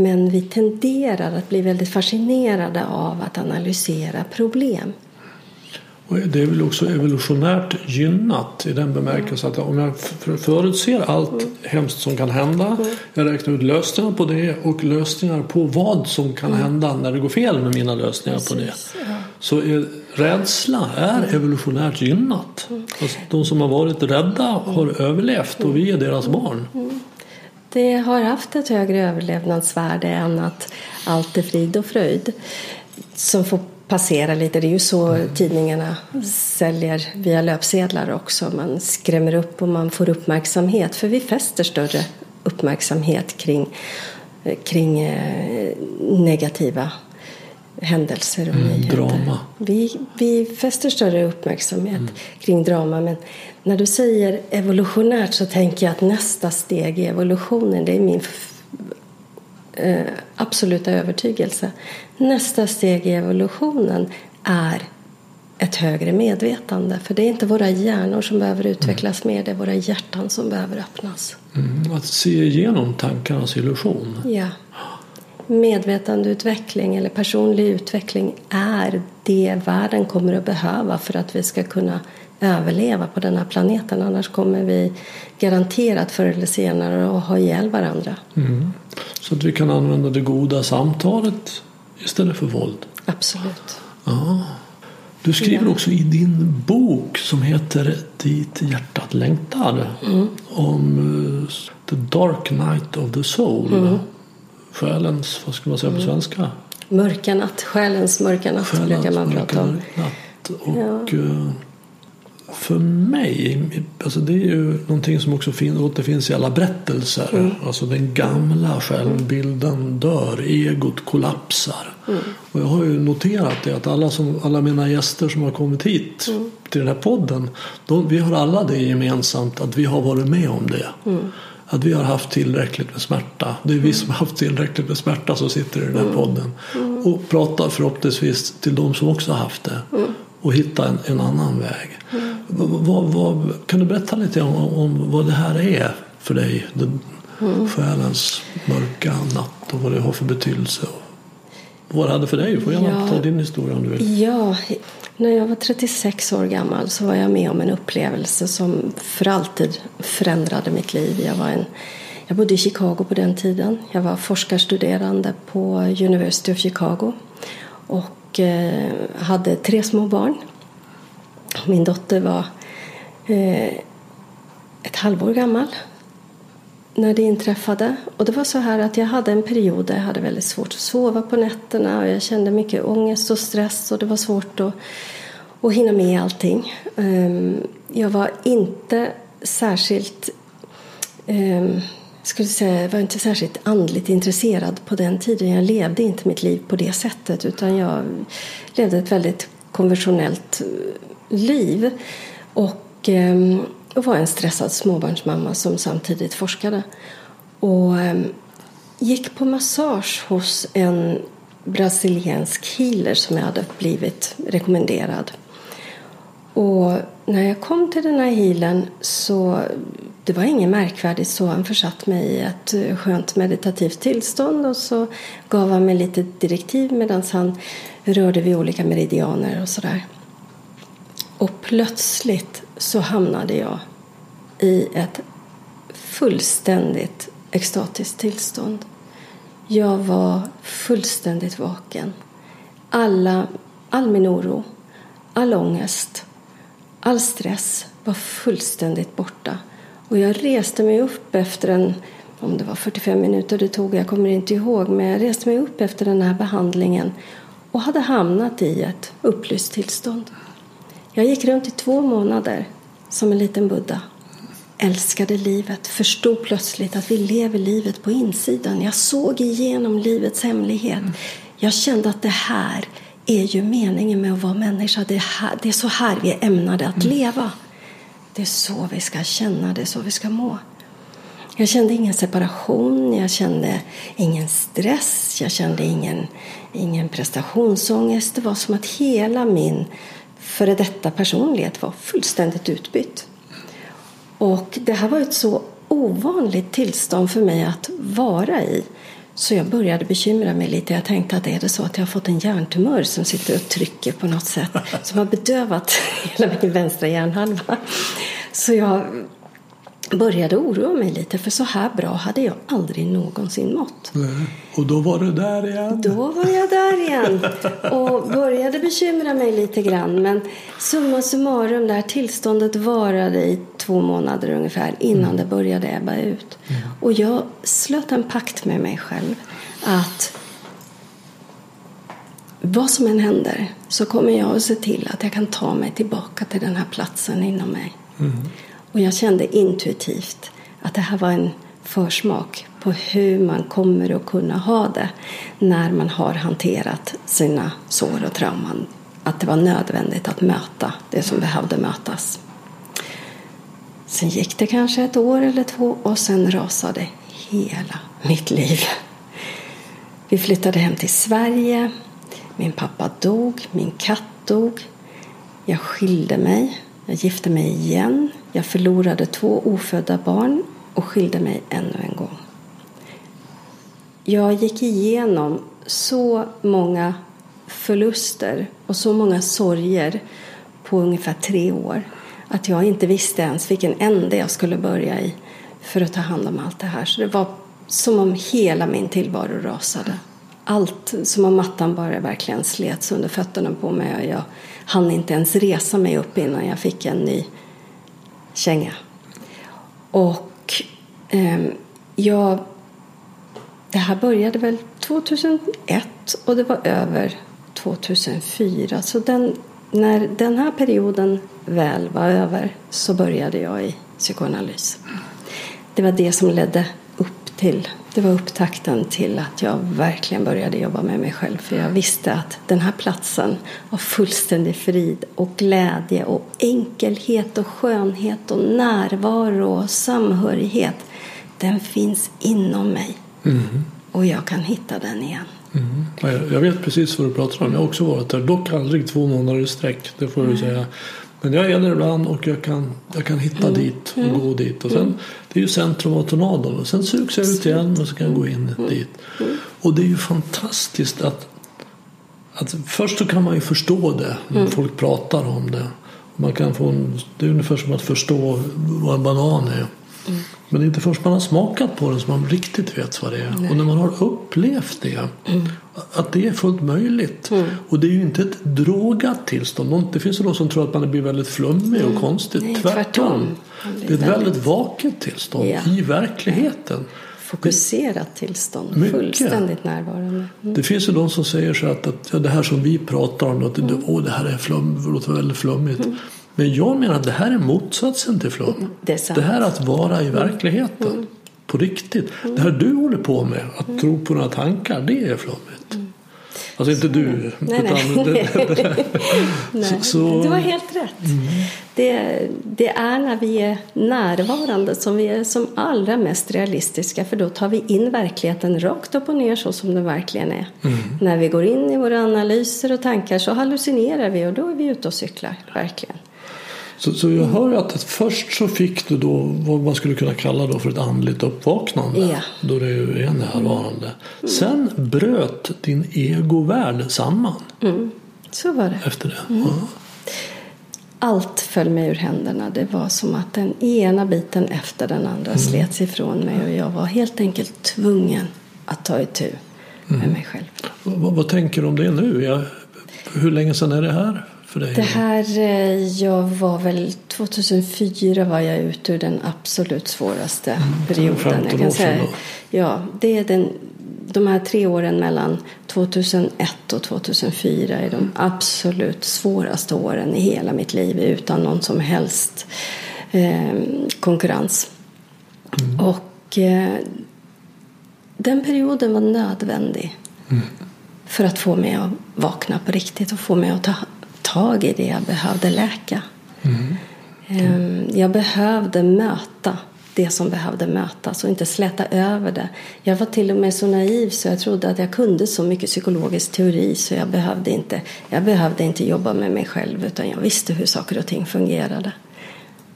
Men vi tenderar att bli väldigt fascinerade av att analysera problem. Och det är väl också evolutionärt gynnat i den bemärkelsen att om jag förutser allt mm. hemskt som kan hända, mm. jag räknar ut lösningar på det och lösningar på vad som kan mm. hända när det går fel med mina lösningar Precis, på det. Ja. Så är, rädsla är evolutionärt gynnat. Alltså, de som har varit rädda har överlevt och vi är deras barn. Det har haft ett högre överlevnadsvärde än att allt är frid och fröjd. Som får passera lite. Det är ju så mm. tidningarna säljer via löpsedlar också. Man skrämmer upp och man får uppmärksamhet. För vi fäster större uppmärksamhet kring, kring eh, negativa händelser och mm, nyheter. Drama. Vi, vi fäster större uppmärksamhet mm. kring drama. Men när du säger evolutionärt så tänker jag att nästa steg i evolutionen, det är min eh, absoluta övertygelse. Nästa steg i evolutionen är ett högre medvetande. För det är inte våra hjärnor som behöver utvecklas mm. mer, det är våra hjärtan som behöver öppnas. Mm, att se igenom tankarnas illusion. Ja. Medvetandeutveckling eller personlig utveckling är det världen kommer att behöva för att vi ska kunna överleva på den här planeten. Annars kommer vi garanterat förr eller senare att ha ihjäl varandra. Mm. Så att vi kan använda det goda samtalet istället för våld. Absolut. Ja. Du skriver ja. också i din bok som heter Dit hjärtat längtar mm. om uh, The Dark Night of the Soul. Mm. Själens, vad ska man säga på mm. svenska? Mörka natt, själens mörka natt själens brukar man prata om. Natt. Och, ja. För mig, alltså det är ju någonting som också fin, återfinns i alla berättelser. Mm. Alltså den gamla självbilden dör, egot kollapsar. Mm. Och jag har ju noterat det att alla, som, alla mina gäster som har kommit hit mm. till den här podden. De, vi har alla det gemensamt att vi har varit med om det. Mm. Att vi har haft tillräckligt med smärta. Det är vi som har haft tillräckligt med smärta som sitter i den här mm. podden. Mm. Och pratar förhoppningsvis till de som också har haft det. Och hitta en, en annan väg. Vad, vad, kan du berätta lite om, om, vad det här är för dig? Den, mm. Själens mörka natt och vad det har för betydelse? vad det hade för dig. Du får gärna Ja. ta din historia om du vill. Ja, när jag var 36 år gammal så var jag med om en upplevelse som för alltid förändrade mitt liv. Jag, var en, jag bodde i Chicago på den tiden. Jag var forskarstuderande på University of Chicago och eh, hade tre små barn. Min dotter var eh, ett halvår gammal när det inträffade. Och det var så här att jag hade en period där jag hade väldigt svårt att sova på nätterna och jag kände mycket ångest och stress och det var svårt att, att hinna med allting. Ehm, jag var inte särskilt ehm, skulle säga, jag var inte särskilt andligt intresserad på den tiden. Jag levde inte mitt liv på det sättet utan jag levde ett väldigt konventionellt liv. Och, ehm, och var en stressad småbarnsmamma som samtidigt forskade. Och ehm, gick på massage hos en brasiliansk healer som jag hade blivit rekommenderad. Och när jag kom till den här healern så det var inget märkvärdigt så. Han försatt mig i ett eh, skönt meditativt tillstånd och så gav han mig lite direktiv medan han rörde vid olika meridianer och sådär. Och plötsligt så hamnade jag i ett fullständigt extatiskt tillstånd. Jag var fullständigt vaken. Alla, all min oro, all ångest, all stress var fullständigt borta. Och jag reste mig upp efter en, om det var 45 minuter det tog, jag kommer inte ihåg, men jag reste mig upp efter den här behandlingen och hade hamnat i ett upplyst tillstånd. Jag gick runt i två månader som en liten Buddha. Älskade livet, förstod plötsligt att vi lever livet på insidan. Jag såg igenom livets hemlighet. Jag kände att det här är ju meningen med att vara människa. Det är, här, det är så här vi är ämnade att leva. Det är så vi ska känna, det är så vi ska må. Jag kände ingen separation, jag kände ingen stress, jag kände ingen, ingen prestationsångest. Det var som att hela min före detta personlighet var fullständigt utbytt. Och det här var ett så ovanligt tillstånd för mig att vara i. Så jag började bekymra mig lite. Jag tänkte att är det så att jag har fått en hjärntumör som sitter och trycker på något sätt som har bedövat hela min vänstra hjärnhalva. Så jag började oroa mig lite för så här bra hade jag aldrig någonsin mått. Nej. Och då var du där igen. Då var jag där igen och började bekymra mig lite grann. Men summa summarum, det här tillståndet varade i två månader ungefär innan det började ebba ut. Och jag slöt en pakt med mig själv att vad som än händer så kommer jag att se till att jag kan ta mig tillbaka till den här platsen inom mig. Och jag kände intuitivt att det här var en försmak på hur man kommer att kunna ha det när man har hanterat sina sår och trauman. Att det var nödvändigt att möta det som behövde mötas. Sen gick det kanske ett år eller två och sen rasade hela mitt liv. Vi flyttade hem till Sverige. Min pappa dog, min katt dog. Jag skilde mig. Jag gifte mig igen. Jag förlorade två ofödda barn och skilde mig ännu en gång. Jag gick igenom så många förluster och så många sorger på ungefär tre år att jag inte visste ens vilken ände jag skulle börja i för att ta hand om allt det här. Så det var som om hela min tillvaro rasade. Allt, som om mattan bara verkligen slets under fötterna på mig och jag hann inte ens resa mig upp innan jag fick en ny känga. Och eh, jag... Det här började väl 2001 och det var över 2004. Så den, när den här perioden väl var över så började jag i psykoanalys. Det var det som ledde upp till, det var upptakten till att jag verkligen började jobba med mig själv. För jag visste att den här platsen av fullständig frid och glädje och enkelhet och skönhet och närvaro och samhörighet, den finns inom mig. Och jag kan hitta den igen. Mm. Jag vet precis vad du pratar om. Jag har också varit där. Dock aldrig två månader i sträck. Det får du säga. Men jag är där ibland och jag kan, jag kan hitta dit och gå dit. Och sen, Det är ju centrum av tornadon. Och sen sugs jag ut igen och så kan jag gå in dit. Och det är ju fantastiskt att att först så kan man ju förstå det när Mm. folk pratar om det. Man kan få en, det är ungefär som att förstå vad en banan är. Mm. Men det är inte först man har smakat på den som man riktigt vet vad det är. Och när man har upplevt det, Mm. att det är fullt möjligt. Och det är ju inte ett drogat tillstånd. Det finns ju de som tror att man blir väldigt flummig och konstigt. Nej, tvärtom. tvärtom. Det är ett väldigt- vaket tillstånd Ja. i verkligheten. Fokuserat tillstånd. Mycket. Fullständigt närvarande. Det finns ju de som säger så att, att ja, det här som vi pratar om, att det, åh, det här är flum, låter väldigt flummigt. Men jag menar att det här är motsatsen till flum. Det är sant. Det här är att vara i verkligheten. På riktigt. Det här du håller på med, att tro på några tankar, det är flummigt. Alltså inte du. Nej, nej. det, Nej, så- Du har helt rätt. Det, det är när vi är närvarande som vi är som allra mest realistiska för då tar vi in verkligheten rakt upp och ner så som den verkligen är. När vi går in i våra analyser och tankar så hallucinerar vi och då är vi ute och cyklar, verkligen. Så, så jag hör ju att, först så fick du då vad man skulle kunna kalla då för ett andligt uppvaknande. Ja. Då du är närvarande. Sen bröt din egovärld samman Så var det. efter det. Ja. Allt föll mig ur händerna. Det var som att den ena biten efter den andra slets ifrån mig och jag var helt enkelt tvungen att ta itu med mig själv. Vad, vad tänker du om det nu? Jag, hur länge sedan är det här för dig? Det här, eh, jag var väl 2004 var jag ute ur den absolut svåraste perioden. 15 Jag kan säga, ja, det är den, de här tre åren mellan 2001 och 2004 är de absolut svåraste åren i hela mitt liv utan någon som helst eh, konkurrens. Och eh, den perioden var nödvändig för att få mig att vakna på riktigt och få mig att ta tag i det jag behövde läka. Ehm, Jag behövde möta det som behövde mötas och inte släta över det. Jag var till och med så naiv så jag trodde att jag kunde så mycket psykologisk teori så jag behövde inte, jag behövde inte jobba med mig själv utan jag visste hur saker och ting fungerade.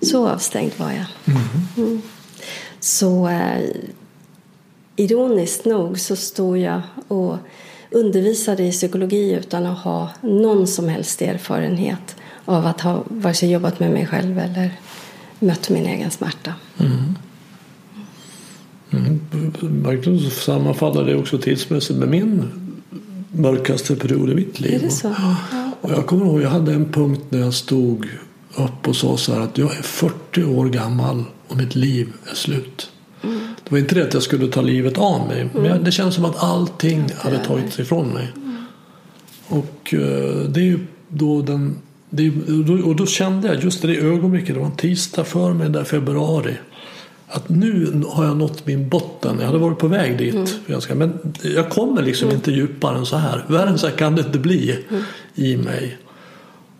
Så avstängd var jag. Mm. Så eh, ironiskt nog så stod jag och undervisade i psykologi utan att ha någon som helst erfarenhet av att ha vare sig jobbat med mig själv eller mött min egen smärta. Mm. Verkligen så sammanfaller det också tidsmässigt med min mörkaste period i mitt liv. Är det så? Ja. Och jag kommer ihåg, jag hade en punkt när jag stod upp och sa så här att jag är 40 år gammal och mitt liv är slut. Det var inte det att jag skulle ta livet av mig. Men jag, det känns som att allting hade tagits ifrån mig. Och eh, det är ju då den... Är, och då- kände jag just i det ögonblicket, det var en tisdag förmiddag i februari. Att nu har jag nått min botten. Jag hade varit på väg dit. Ganska, men jag kommer liksom inte djupare än så här. Värre än så här kan det inte bli i mig.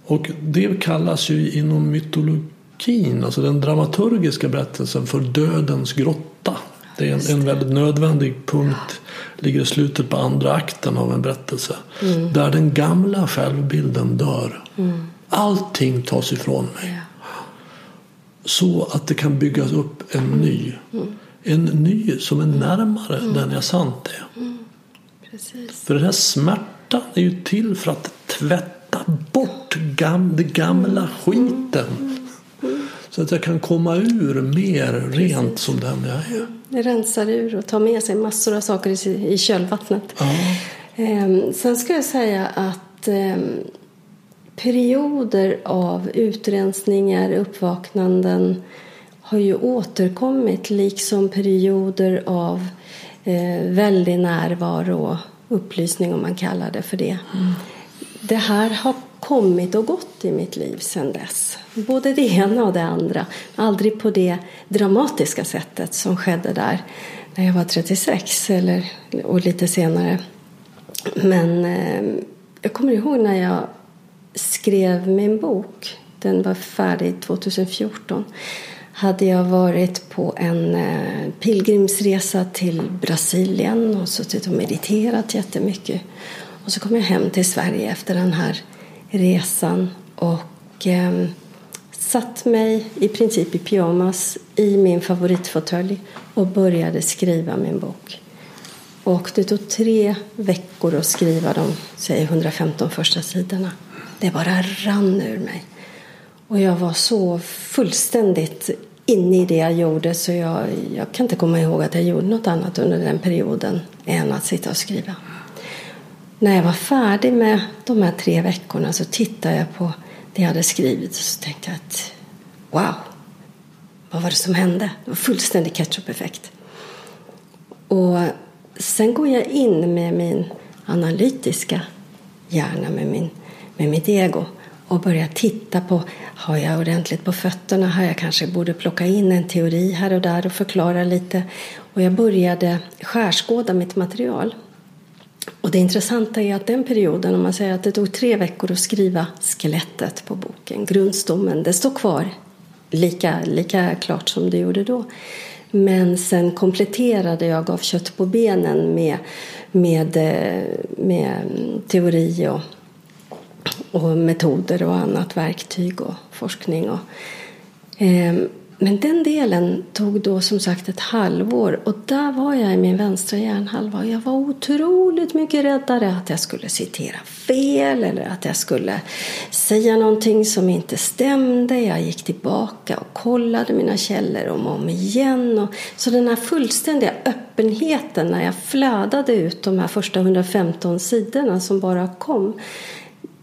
Och det kallas ju inom mytologin, alltså den dramaturgiska berättelsen för dödens grotta. Det är en, en väldigt nödvändig punkt, ligger i slutet på andra akten av en berättelse. Där den gamla självbilden dör. Allting tas ifrån mig. Så att det kan byggas upp en ny. En ny som är närmare den jag sant är. Precis. För den här smärtan är ju till för att tvätta bort gam, det gamla skiten. Så att jag kan komma ur mer rent som den jag är. Det rensar ur och tar med sig massor av saker i, kölvattnet. Ja. Ehm, sen ska jag säga att ehm, perioder av utrensningar, uppvaknanden har ju återkommit liksom perioder av eh, väldig närvaro och upplysning om man kallar det för det. Det här har kommit och gått i mitt liv sedan dess. Både det ena och det andra. Aldrig på det dramatiska sättet som skedde där när jag var 36 eller, och lite senare. Men eh, jag kommer ihåg när jag skrev min bok. Den var färdig 2014. Hade jag varit på en eh, pilgrimsresa till Brasilien och suttit och mediterat jättemycket. Och så kom jag hem till Sverige efter den här resan och eh, satt mig i princip i pyjamas i min favoritfåtölj och började skriva min bok. Och det tog tre veckor att skriva de säg 115 första sidorna. Det bara rann ur mig. Och jag var så fullständigt inne i det jag gjorde så jag, jag kan inte komma ihåg att jag gjorde något annat under den perioden än att sitta och skriva. När jag var färdig med de här tre veckorna så tittade jag på det jag hade skrivit och så tänkte jag att wow, vad var det som hände? Det var fullständig ketchup-effekt. Och sen går jag in med min analytiska hjärna, med, min, med mitt ego och börjar titta på har jag ordentligt på fötterna? Har jag kanske borde plocka in en teori här och där och förklara lite. Och jag började skärskåda mitt material. Och det intressanta är att den perioden, om man säger att det tog tre veckor att skriva skelettet på boken, grundstommen, det står kvar lika, lika klart som det gjorde då. Men sen kompletterade jag av kött på benen med, med, eh, med mm, teori och, och metoder och annat verktyg och forskning. Och, eh, men den delen tog då som sagt ett halvår och där var jag i min vänstra hjärnhalva och jag var otroligt mycket räddare att jag skulle citera fel eller att jag skulle säga någonting som inte stämde. Jag gick tillbaka och kollade mina källor om och om igen. Och, så den här fullständiga öppenheten när jag flödade ut de här första 115 sidorna som bara kom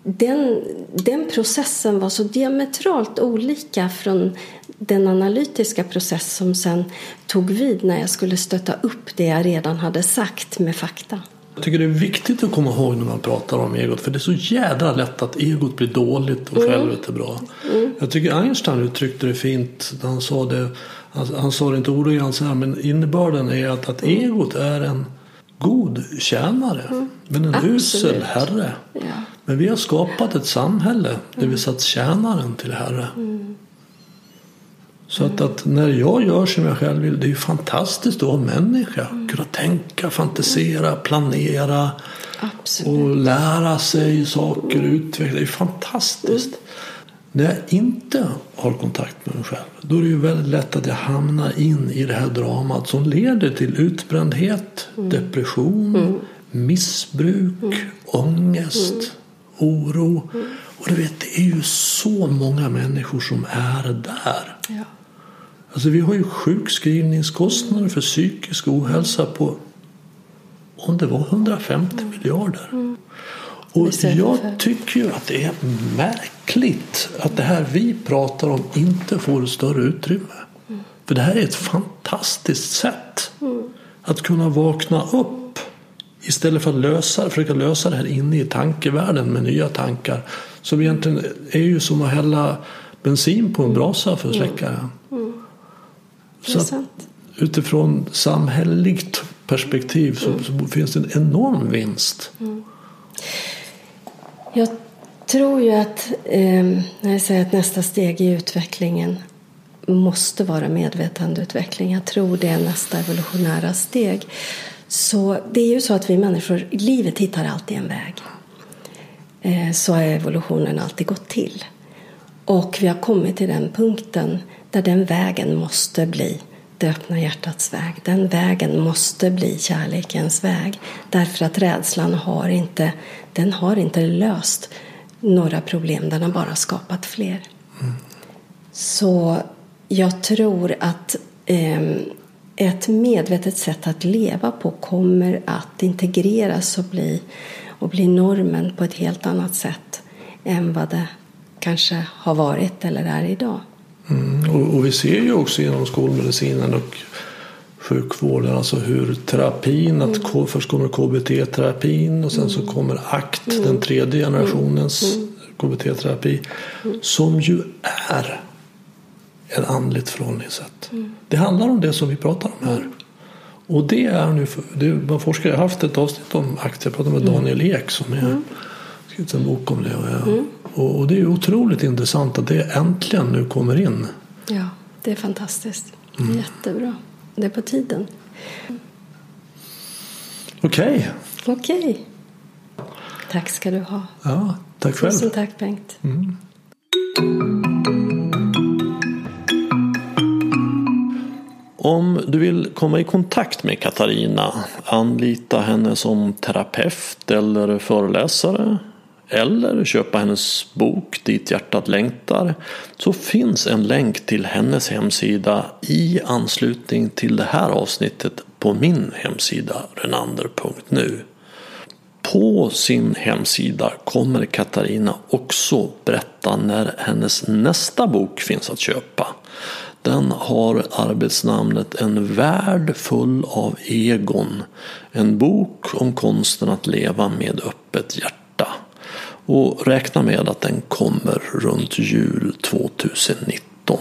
den, den processen var så diametralt olika från den analytiska process som sen tog vid när jag skulle stötta upp det jag redan hade sagt med fakta. Jag tycker det är viktigt att komma ihåg när man pratar om egot för det är så jädra lätt att egot blir dåligt och mm. självet är bra. Mm. Jag tycker Einstein uttryckte det fint när han sa det. Han, han sa det inte ordagrant så här men innebörden är att, att egot är en god tjänare mm. men en Absolut. usel herre. Ja. Men vi har skapat ett samhälle där vi satt tjänaren till herre. Mm. Så att, att, när jag gör som jag själv vill, det är ju fantastiskt att vara människa. Mm. Kunna tänka, fantisera, planera Absolut. och lära sig saker, mm. utveckla. Det är fantastiskt. Mm. När jag inte har kontakt med mig själv, då är det ju väldigt lätt att jag hamnar in i det här dramat som leder till utbrändhet, mm. depression, mm. missbruk, mm. ångest, oro. Och du vet, det är ju så många människor som är där. Ja. Alltså vi har ju sjukskrivningskostnader för psykisk ohälsa på om det var 150 mm. miljarder. Mm. Och jag tycker ju att det är märkligt att det här vi pratar om inte får större utrymme. Mm. För det här är ett fantastiskt sätt mm. att kunna vakna upp istället för att lösa, försöka lösa det här inne i tankevärlden med nya tankar. Som egentligen är ju som att hälla bensin på en brasa för att släcka den. Mm. Så att, utifrån samhälleligt perspektiv så, mm. så, finns det en enorm vinst. Mm. Jag tror ju att eh, när jag säger att nästa steg i utvecklingen måste vara medvetandeutveckling. Jag tror det är nästa evolutionära steg. Så det är ju så att vi människor, livet hittar alltid en väg. Eh, så har evolutionen alltid gått till. Och vi har kommit till den punkten där den vägen måste bli det öppna hjärtats väg. Den vägen måste bli kärlekens väg. Därför att rädslan har inte, den har inte löst några problem, den har bara skapat fler. Mm. Så jag tror att eh, ett medvetet sätt att leva på kommer att integreras och bli, och bli normen på ett helt annat sätt än vad det kanske har varit eller är idag. Mm, och, och, vi ser ju också genom skolmedicinen och sjukvården alltså hur terapin, mm. att först kommer KBT-terapin och sen så mm. kommer ACT, mm. den tredje generationens mm. KBT-terapi mm. som ju är ett andligt förhållningssätt. Mm. Det handlar om det som vi pratar om här. Och det är nu, det, forskare har haft ett avsnitt om ACT, jag pratade med Daniel Ek som är skrivit en bok om det. Jag, mm. och, och, det är otroligt intressant att det äntligen nu kommer in. Ja, det är fantastiskt. Mm. Jättebra. Det är på tiden. Okej. Okay. Okej. Okay. Tack ska du ha. Ja, tack själv. Tusen tack Bengt. Mm. Om du vill komma i kontakt med Katarina, anlita henne som terapeut eller föreläsare eller köpa hennes bok Dit hjärtat längtar så finns en länk till hennes hemsida i anslutning till det här avsnittet på min hemsida renander.nu. På sin hemsida kommer Katarina också berätta när hennes nästa bok finns att köpa. Den har arbetsnamnet En värld full av egon. En bok om konsten att leva med öppet hjärta. Och räkna med att den kommer runt jul 2019.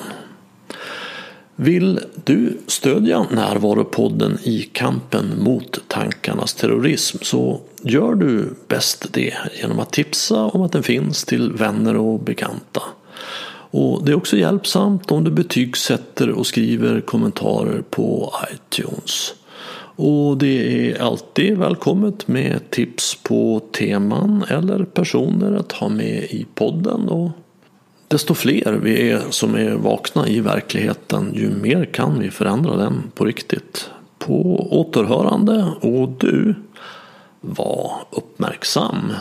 Vill du stödja Närvaropodden i kampen mot tankarnas terrorism så gör du bäst det genom att tipsa om att den finns till vänner och bekanta. Och det är också hjälpsamt om du betygsätter och skriver kommentarer på iTunes. Och det är alltid välkommet med tips på teman eller personer att ha med i podden. Och desto fler vi är som är vakna i verkligheten, ju mer kan vi förändra den på riktigt. På återhörande och du, var uppmärksam.